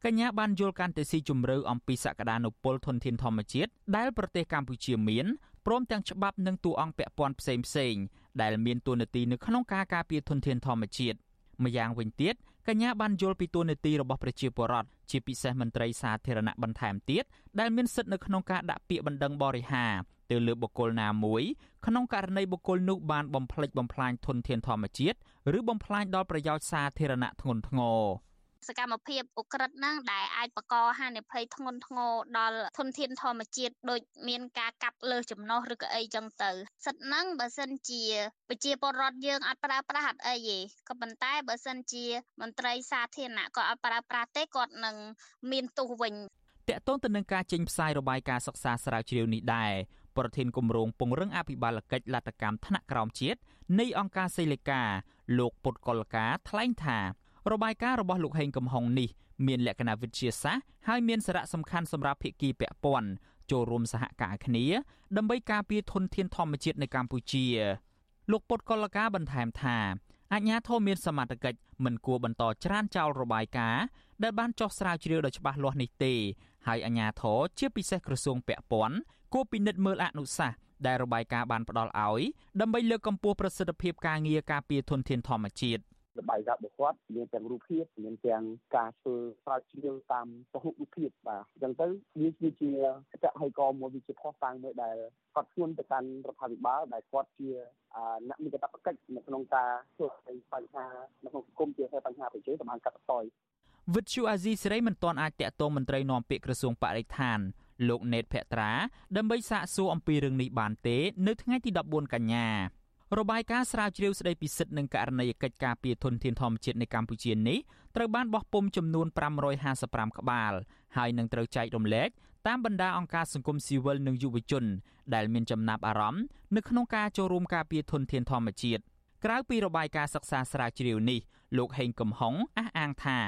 N: កញ្ញាបានយល់កាន់តែស៊ីជម្រៅអំពីសក្តានុពលធនធានធម្មជាតិដែលប្រទេសកម្ពុជាមានព្រមទាំងច្បាប់និងតួអង្គពាក់ព័ន្ធផ្សេងៗដែលមានតួនាទីនៅក្នុងការការពារធនធានធម្មជាតិម្យ៉ាងវិញទៀតកញ្ញាបានយល់ពីតួនាទីរបស់ប្រជាពលរដ្ឋជាពិសេសមន្ត្រីសាធារណៈបន្ថែមទៀតដែលមានសិទ្ធិនៅក្នុងការដាក់ពាក្យបណ្ដឹងបរិហារទៅលើបុគ្គលណាមួយក្នុងករណីបុគ្គលនោះបានបំផ្លិចបំផ្លាញធនធានធម្មជាតិឬបំផ្លាញដល់ប្រយោជន៍សាធារណៈធ្ងន់ធ្ងរ
C: សកម្មភាពអுក្រិតហ្នឹងដែលអាចបង្កហានិភ័យធ្ងន់ធ្ងរដល់ធនធានធម្មជាតិដូចមានការកាប់លើសចំណុះឬក៏អីចឹងទៅសិទ្ធហ្នឹងបើសិនជាប្រជាពលរដ្ឋយើងអត់ប្រើប្រាស់អត់អីទេក៏ប៉ុន្តែបើសិនជាមន្ត្រីសាធារណៈគាត់អត់ប្រើប្រាស់ទេគាត់នឹងមានទោសវិញ
N: តកតងទៅនឹងការចេញផ្សាយរបាយការណ៍សិក្សាស្រាវជ្រាវនេះដែរប្រធានគម្រោងពង្រឹងអភិបាលកិច្ចលទ្ធកម្មថ្នាក់ក្រោមជាតិនៃអង្គការសេលេកាលោកពុតកុលកាថ្លែងថា របាយការណ៍របស់លោកហេងកំហុងនេះមានលក្ខណៈវិទ្យាសាស្ត្រហើយមានសារៈសំខាន់សម្រាប់ភាគីពាក់ព័ន្ធចូលរួមសហការគ្នា ដើម្បីការពារធនធានធម្មជាតិនៅកម្ពុជា លោកពុតកុលកាបន្ថែមថាអាជ្ញាធរមានសមត្ថកិច្ចមិនគួរបន្តច្រានចោលរបាយការណ៍ដែលបានចោះស្រាវជ្រាវដោយច្បាស់លាស់នេះទេហើយអាជ្ញាធរជាពិសេសក្រសួងពាក់ព័ន្ធគួរពិនិត្យមើលអនុសាសន៍ដែលរបាយការណ៍បានផ្ដល់ឲ្យដើម្បីលើកកម្ពស់ប្រសិទ្ធភាពការងារការពារធនធានធម្មជាតិ។
G: របាយការណ៍របស់គាត់មានទាំងរូបភាពមានទាំងការធ្វើស្រាវជ្រាវតាមពហុរូបភាពបាទអញ្ចឹងទៅវាគឺជាកតហេកមួយវាជាផុសតាំងមួយដែលគាត់ធ្ងន់ទៅកាន់រដ្ឋាភិបាលដែលគាត់ជាអ្នកមានកាតព្វកិច្ចនៅក្នុងការធ្វើឲ្យបញ្ហានៅក្នុងសង្គមជាបញ្ហាប្រជែងសម្រាប់កាត់បន្ថយ
N: វិទ្យុអាស៊ីសេរីមិនទាន់អាចតាក់ទងមន្ត្រីនាំពាក្យក្រសួងបរិស្ថានលោកណេតភក្ត្រាដើម្បីសាកសួរអំពីរឿងនេះបានទេ នៅថ្ងៃទី14កញ្ញា របាយការណ៍ស្រាវជ្រាវស្ដីពីសិទ្ធិនិងករណីកិច្ចការពារធនធានធម្មជាតិនៅកម្ពុជានេះត្រូវបានបោះពុម្ពចំនួន555ក្បាលហើយនឹងត្រូវចែករំលែកតាមបណ្ដាអង្គការសង្គមស៊ីវិលនិងយុវជន ដែលមានចំណាប់អារម្មណ៍នៅក្នុងការចូលរួមការពារធនធានធម្មជាតិក្រៅពីរបាយការណ៍សិក្សាស្រាវជ្រាវនេះលោកហេងកំហុងអះអាងថា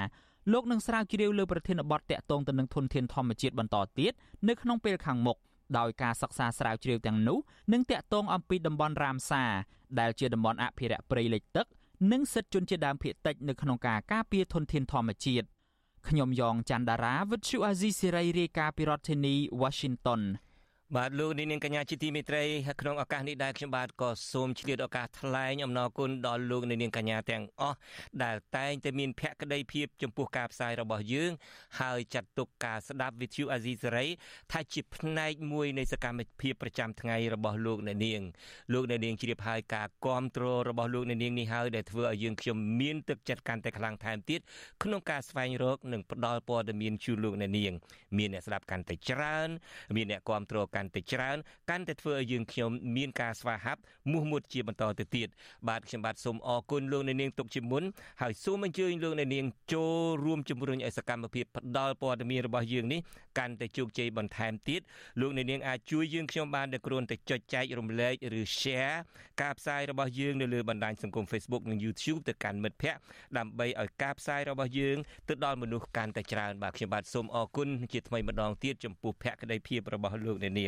N: លោកនឹងស្រាវជ្រាវលើប្រធានបទតាក់ទងទៅនឹងធនធានធម្មជាតិបន្តទៀតនៅក្នុងពេលខាងមុខ ដោយការសិក្សាស្រាវជ្រាវទាំងនោះនឹងតាក់ទងអំពីតំបន់រ៉ាមសាដែលជាតំបន់អភិរក្សព្រៃលិចទឹក និងសិទ្ធិជនជាដើមភាគតិចនៅក្នុងការការពារធនធានធម្មជាតិខ្ញុំយ៉ងច័ន្ទដារាវិទ្យុអាស៊ីសេរីរាយការណ៍ពីរដ្ឋធានី Washington
A: បាទលោកនាងកញ្ញាជាទីមេត្រីក្នុងឱកាសនេះដែរខ្ញុំបាទក៏សូមឆ្លៀតឱកាសថ្លែងអំណរគុណដល់លោកនាងកញ្ញាទាំងអស់ដែលតែងតែមានភក្ដីភាពចំពោះការផ្សាយរបស់យើង ហើយចាត់ទុកការស្ដាប់វិទ្យុអាស៊ីសេរីថាជាផ្នែកមួយនៃសកម្មភាពប្រចាំថ្ងៃរបស់លោកនាងលោកនាងជ្រាបហើយការគ្រប់គ្រងរបស់លោកនាងនេះហើយដែលធ្វើឲ្យយើងខ្ញុំមានទឹកចិត្តកាន់តែខ្លាំងថែមទៀតក្នុងការស្វែងរកនិងផ្ដល់ព័ត៌មានជូនលោកនាង មានអ្នកស្ដាប់កាន់តែច្រើន មានអ្នកគ្រប់គ្រងកាន់តែច្រើនកាន់តែធ្វើឲ្យយើងខ្ញុំមានការស្វាហាប់មោះមុតជាបន្តទៅទៀតបាទខ្ញុំបាទសូមអរគុណលោកអ្នកនាងទុកជាមុនហើយសូមអញ្ជើញលោកអ្នកនាងចូលរួមជំរុញឲ្យសកម្មភាពផ្ដល់ព័ត៌មានរបស់យើងនេះកាន់តែជោគជ័យបន្ថែមទៀតលោកអ្នកនាងអាចជួយយើងខ្ញុំបានដោយគ្រាន់តែចុចចែករំលែកឬ share ការផ្សាយរបស់យើងនៅលើបណ្ដាញសង្គម Facebook និង YouTube ទៅកាន់មិត្តភ័ក្តិដើម្បីឲ្យការផ្សាយរបស់យើងទៅដល់មនុស្សកាន់តែច្រើនបាទខ្ញុំបាទសូមអរគុណជាថ្មីម្ដងទៀតចំពោះភក្ដីភាពរបស់លោកអ្នកនាង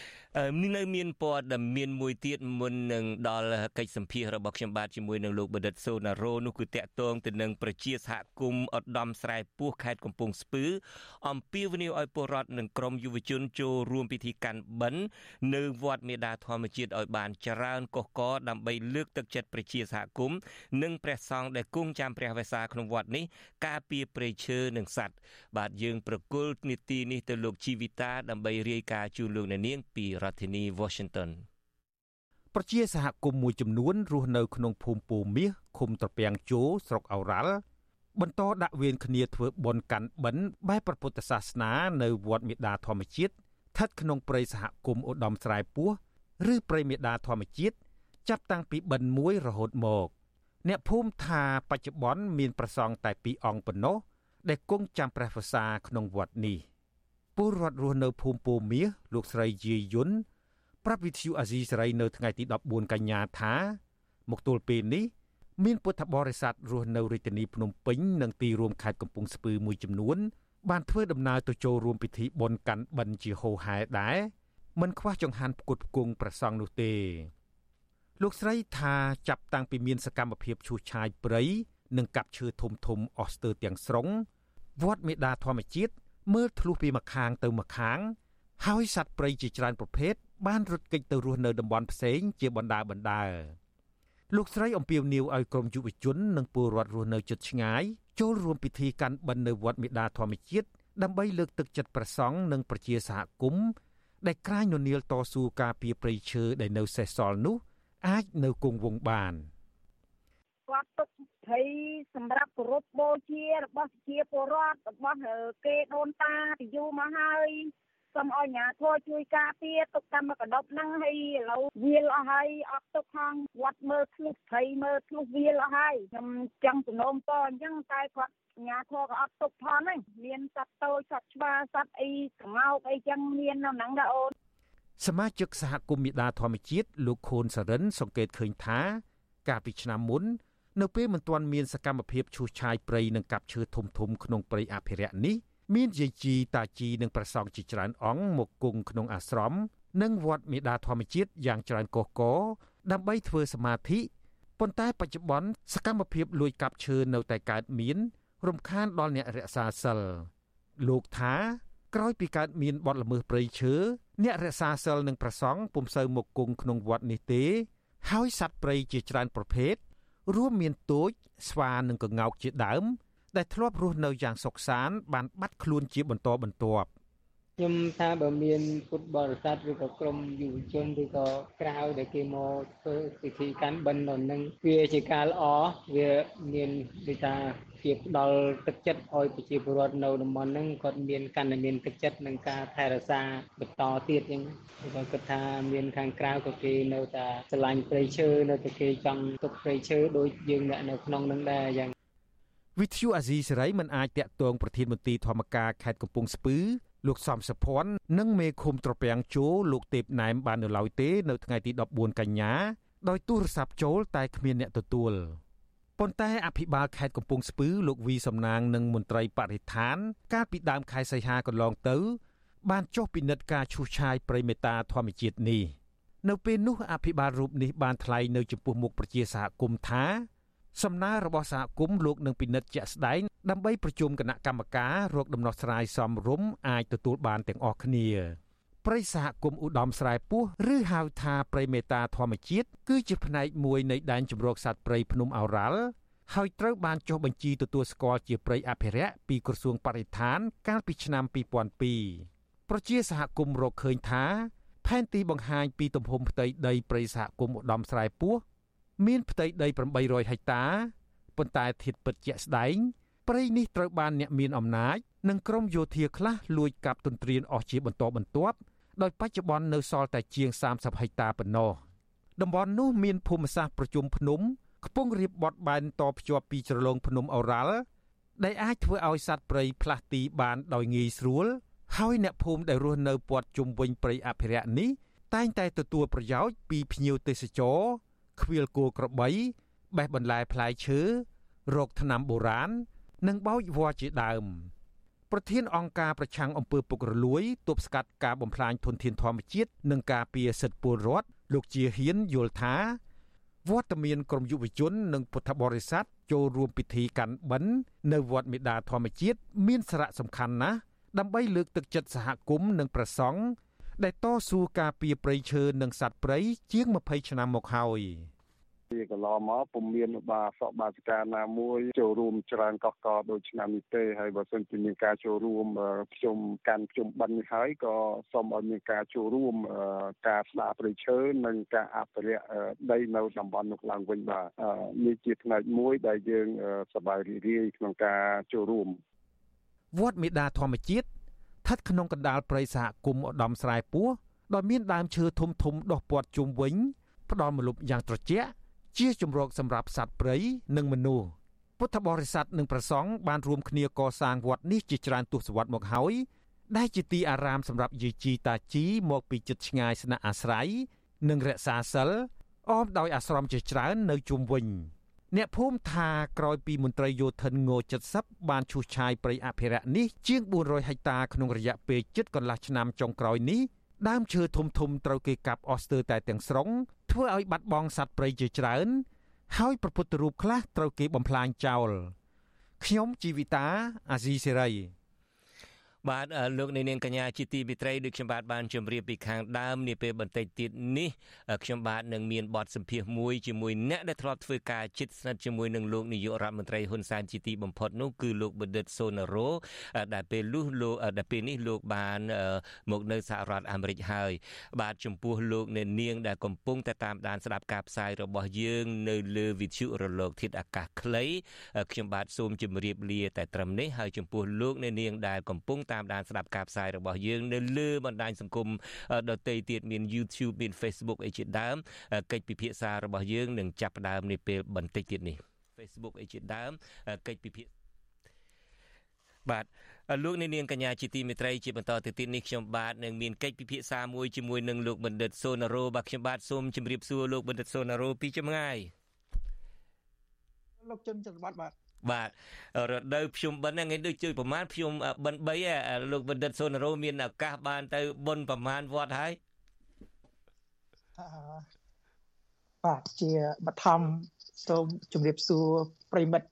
A: នៅមានព័ត៌មានមួយទៀតមុននឹងដល់កិច្ចសម្ភាសរបស់ខ្ញុំបាទជាមួយនឹងលោកបណ្ឌិតសូណារ៉ូនោះគឺតាក់ទងទៅនឹងប្រជាសហគមន៍ឧត្តមស្រែពោះខេត្តកំពង់ស្ពឺអំពាវនាវឲ្យពលរដ្ឋនិងក្រមយុវជនចូលរួមពិធីកាន់បិណ្ឌនៅវត្តមេដាធម្មជាតិឲ្យបានច្រើនកុះកដើម្បីលើកទឹកចិត្តប្រជាសហគមន៍និងព្រះសង្ឃដែលគង់ចាំព្រះវេសាក្នុងវត្តនេះការពារព្រៃឈើនិងសត្វបាទយើងប្រគល់នីតិនេះទៅលោកជីវិតាដើម្បីរាយការណ៍ជូនលោកអ្នកនាងពីរដ្ឋធានី Washington
P: ប្រជាសហគមន៍មួយចំនួនរស់នៅក្នុងភូមិពូមាសឃុំត្រពាំងជោស្រុកអូរ៉ាល់បន្តដាក់វេនគ្នាធ្វើបុណ្យកាន់បិណ្ឌបែបព្រះពុទ្ធសាសនានៅវត្តមេដាធម្មជាតិស្ថិតក្នុងព្រៃសហគមន៍ឧត្តមស្រែពោះឬព្រៃមេដាធម្មជាតិចាប់តាំងពីបិណ្ឌមួយរហូតមក អ្នកភូមិថាបច្ចុប្បន្នមានប្រសង់តែ2អង្គប៉ុណ្ណោះដែលគង់ចាំព្រះវស្សាក្នុងវត្តនេះ ពលរដ្ឋរស់នៅភូមិពោមាសលោកស្រីយាយយុនប្រាប់វិទ្យុអាស៊ីសេរីនៅថ្ងៃទី14កញ្ញាថា មកទល់ពេលនេះ មានពុទ្ធបរិស័ទរស់នៅរាជធានីភ្នំពេញនិងទីរួមខេត្តកំពង់ស្ពឺមួយចំនួន បានធ្វើដំណើរទៅចូលរួមពិធីបុណ្យកាន់បិណ្ឌជាហូហែដែរមិនខ្វះចង្ហាន់ផ្គត់ផ្គង់ព្រះសង្ឃនោះទេ លោកស្រីថាចាប់តាំងពីមានសកម្មភាពឈូសឆាយព្រៃនិងកាប់ឈើធំធំអស់ស្ទើរទាំងស្រុងវត្តមេដាធម្មជាតិ មើលធ្លុះពីម្ខាងទៅម្ខាង ហើយសត្វព្រៃជាច្រើនប្រភេទបានរត់គេចទៅរស់នៅតំបន់ផ្សេងជាបណ្ដាបណ្ដាលោកស្រីអំពាវនាវឲ្យក្រុមយុវជននិងពលរដ្ឋរស់នៅជិតឆ្ងាយចូលរួមពិធីកាន់បិណ្ឌនៅវត្តមេដាធម្មជាតិដើម្បីលើកទឹកចិត្តប្រសង់និងប្រជាសហគមន៍ដែលក្រាញននៀលតស៊ូការពារព្រៃឈើដែលនៅសេសសល់នោះ អាចនៅគង់វង្សបាន
Q: គាត់ទុក ភ័យសម្រាប់គោរពបូជារបស់ជាពលរដ្ឋរបស់គេដូនតាពីយូរមកហើយសូមឲ្យអាជ្ញាធរជួយការពារទុកតាមកដប់ហ្នឹងហើយឥឡូវវាលអស់ហើយអត់ទុកខាងវត្តមើលធ្លុះភ័យមើលធ្លុះវាលអស់ហើយខ្ញុំចឹងសំណូមពរអញ្ចឹងតែគាត់អាញាធរក៏អត់ទុកផងហ្នឹងមានសត្វតូចសត្វឆ្មាសត្វអីក្ងោកអីចឹងមាននៅហ្នឹងដែរអូន
P: សមាជិកសហគមន៍មេដាធម្មជាតិលោកខូនសរិនសង្កេតឃើញថា កាលពីឆ្នាំមុន នៅពេលមិនទាន់មានសកម្មភាពឈូសឆាយព្រៃនិងកាប់ឈើធំធំក្នុងព្រៃអភិរក្សនេះមានយាយជីតាជីនិងប្រសង់ជាច្រើនអង្គមកគង់ក្នុងអាស្រម និងវត្តមេដាធម្មជាតិយ៉ាងច្រើនកុះកដើម្បីធ្វើសមាធិប៉ុន្តែបច្ចុប្បន្នសកម្មភាពលួចកាប់ឈើនៅតែកើតមាន រំខានដល់អ្នករក្សាសិលលោកថាក្រោយពីកើតមានបទល្មើសព្រៃឈើអ្នករក្សាសិលនិងប្រសង់ពុំសូវមកគង់ក្នុងវត្តនេះទេ ហើយសត្វព្រៃជាច្រើនប្រភេទ រួមមានទូចស្វានិងក្ងោកជាដើម ដែលធ្លាប់រស់នៅយ៉ាងសុខសាន្តបានបាត់ខ្លួនជាបន្តបន្ទាប់
R: ខ្ញុំថាបើមានពុទ្ធបរិស័ទឬក៏ក្រុមយុវជនឬក៏ក្រៅដែលគេមកធ្វើពិធីកាន់បិណ្ឌនៅនឹងវាជាការល្អវាមានដូចថាជាផ្ដល់ទឹកចិត្តឲ្យប្រជាពលរដ្ឋនៅតំបន់ហ្នឹងគាត់មានកាន់តែមានទឹកចិត្តនឹងការថែរក្សាបន្តទៀតអញ្ចឹងគាត់គិតថាមានខាងក្រៅក៏គេនៅតែស្រឡាញ់ព្រៃឈើនៅតែគេចង់ទុកព្រៃឈើដូចយើងអ្នកនៅក្នុងហ្នឹងដែរយ៉ាង
P: វិទ្យុអាស៊ីសេរីមិនអាចតាក់ទងប្រធានមន្ត្រីធម្មការខេត្តកំពង់ស្ពឺ លោកសំសុភ័ណ្ឌនិងមេឃុំត្រពាំងជោលោកទេពណែមបាននៅឡើយទេនៅថ្ងៃទី14កញ្ញាដោយទូរស័ព្ទចូលតែគ្មានអ្នកទទួលប៉ុន្តែអភិបាលខេត្តកំពង់ស្ពឺលោកវីសំណាងនិងមន្ត្រីបរិស្ថាន កាលពីដើមខែសីហាកន្លងទៅ បានចុះពិនិត្យការឈូសឆាយព្រៃមេតាធម្មជាតិនេះនៅពេលនោះអភិបាលរូបនេះបានថ្លែងនៅចំពោះមុខប្រជាសហគមន៍ថា សំណើរបស់សហគមន៍លោកនឹងពិនិត្យជាក់ស្ដែងដើម្បីប្រជុំគណៈកម្មការរកដំណោះស្រាយសមរម្យអាចទទួលបានទាំងអស់គ្នាព្រៃសហគមន៍ឧត្តមស្រែពោះឬហៅថាព្រៃមេតាធម្មជាតិគឺជាផ្នែកមួយនៃដែនជម្រកសត្វព្រៃភ្នំឱរ៉ាល់ហើយត្រូវបានចុះបញ្ជីទទួលស្គាល់ជាព្រៃអភិរក្សពីក្រសួងបរិស្ថានកាលពីឆ្នាំ2002ប្រជាសហគមន៍រកឃើញថា ផែនទីបង្ហាញពីទំហំផ្ទៃដីព្រៃសហគមន៍ឧត្តមស្រែពោះ មានផ្ទៃដី800ហិកតាប៉ុន្តែធាតុពិតជាក់ស្ដែងព្រៃនេះត្រូវបានអ្នកមានអំណាចនិងក្រុមយោធាខ្លះលួចកាប់ទន្ទ្រានអស់ជាបន្តបន្ទាប់ដោយបច្ចុប្បន្ននៅសល់តែជាង30ហិកតាប៉ុណ្ណោះតំបន់នោះមានភូមិសាស្ត្រប្រជុំភ្នំខ្ពង់រាបបត់បែនតភ្ជាប់ពីជ្រលងភ្នំអូរ៉ាល់ដែលអាចធ្វើឲ្យសត្វព្រៃផ្លាស់ទីបានដោយងាយស្រួលហើយអ្នកភូមិដែលរស់នៅព័ទ្ធជុំវិញព្រៃអភិរក្សនេះតែងតែទទួលប្រយោជន៍ពីភ្ញៀវទេសចរ ខ្វៀលគោក្របីបេះបន្លែផ្លែឈើរោគថ្នាំបុរាណនិងបោចវល្លិជាដើមប្រធានអង្គការប្រឆាំងអំពើពុករលួយទប់ស្កាត់ការបំផ្លាញធនធានធម្មជាតិនិងការពារសិទ្ធិពលរដ្ឋលោកជាហ៊ានយល់ថាវត្តមានក្រមយុវជន និងពុទ្ធបរិស័ទចូលរួមពិធីកាន់បិណ្ឌនៅវត្តមេដាធម្មជាតិមានសារៈសំខាន់ណាស់ដើម្បីលើកទឹកចិត្តសហគមន៍និងប្រសង់ដែលតស៊ូការពារព្រៃឈើនិងសត្វព្រៃជាង20ឆ្នាំមកហើយ
G: ពីកន្លងមកពុំមានបាសកបាសិកាណាមួយចូលរួមច្រើនកកកដូចឆ្នាំនេះទេហើយបើសិនជាមានការចូលរួមខ្ញុំកាន់ខ្ញុំបិណ្ឌនេះហើយក៏សូមឲ្យមានការចូលរួមការស្ដារព្រៃឈើនិងការអភិរក្សដីនៅតំបន់នោះឡើងវិញបាទនេះជាផ្នែកមួយដែលយើងសប្បាយរីករាយក្នុងការចូលរួម
P: វត្តមេដាធម្មជាតិស្ថិតក្នុងកណ្ដាលព្រៃសហគមន៍ឧត្តមស្រែពោះដោយមានដើមឈើធំធំដុះព័ទ្ធជុំវិញផ្ដល់ម្លប់យ៉ាងត្រជាក់ ជាជំរកសម្រាប់សត្វព្រៃនិងមនុស្សពុទ្ធបរិស័ទនិងប្រសង់បានរួមគ្នាកសាងវត្តនេះជាច្រើនទសវត្សរ៍មកហើយដែលជាទីអារាមសម្រាប់យាយជីតាជីមកពីចិត្តឆ្ងាយស្នាក់អាស្រ័យនិងរក្សាសិលអមដោយអាស្រមជាច្រើននៅជុំវិញអ្នកភូមិថាក្រោយពីមន្ត្រីយោធិនង70បានឈូសឆាយព្រៃអភិរក្សនេះជាង400ហិកតាក្នុងរយៈពេលជិតកន្លះឆ្នាំចុងក្រោយនេះ ដើមឈើធំធំត្រូវគេកាប់អស់ស្ទើរតែទាំងស្រុងធ្វើឲ្យបាត់បង់សត្វព្រៃជាច្រើន ហើយប្រពុតរូបខ្លះត្រូវគេបំផ្លាញចោលខ្ញុំជីវិតាអាស៊ីសេរី
A: បាទលោកនាងកញ្ញាជាទីវិត្រីដូចខ្ញុំបាទបានជម្រាបពីខាងដើមនាពេលបន្តិចទៀតនេះខ្ញុំបាទនឹងមានបទសម្ភាសមួយជាមួយអ្នកដែលធ្លាប់ធ្វើការជិតស្និទ្ធជាមួយនឹងលោកនាយករដ្ឋមន្ត្រីហ៊ុនសែនជាទីបំផុតនោះគឺលោកបណ្ឌិតសូណារ៉ូដែលពេលលុះលោកដែលពេលនេះលោកបានមកនៅសហរដ្ឋអាមេរិកហើយ បាទចំពោះលោកអ្នកនាងដែលកំពុងតែតាមដានស្ដាប់ការផ្សាយរបស់យើងនៅលើវិទ្យុរលកធាតុអាកាសខ្លីខ្ញុំបាទសូមជម្រាបលាតែត្រឹមនេះហើយចំពោះលោកអ្នកនាងដែលកំពុងតាមដានស្ដាប់ការផ្សាយរបស់យើងនៅលើបណ្ដាញសង្គមដទៃទៀតមាន YouTube មាន Facebook អីជាដើមកិច្ចពិភាក្សារបស់យើងនឹងចាប់ផ្ដើមនាពេលបន្តិចទៀតនេះ Facebook អីជាដើមកិច្ចពិភាក្សាបាទលោកនាងកញ្ញាជាទីមេត្រីជាបន្តទៅទៀតនេះខ្ញុំបាទនឹងមានកិច្ចពិភាក្សាមួយជាមួយនឹងលោកបណ្ឌិតសូណារ៉ូបាទខ្ញុំបាទសូមជម្រាបសួរលោកបណ្ឌិតសូណារ៉ូពីចម្ងាយ
S: លោកជនច័ន្ទវត្តបាទ
A: បាទរដូវភ្ជុំបិណ្ឌថ្ងៃដូចជួយប្រមាណភ្ជុំបិណ្ឌ3លោកបណ្ឌិតសូណារ៉ូមានឱកាសបានទៅបុណ្យប្រមាណវត្តហើយ
S: បាទជាបឋមសូមជម្រាបសួរប្រិមិត្ត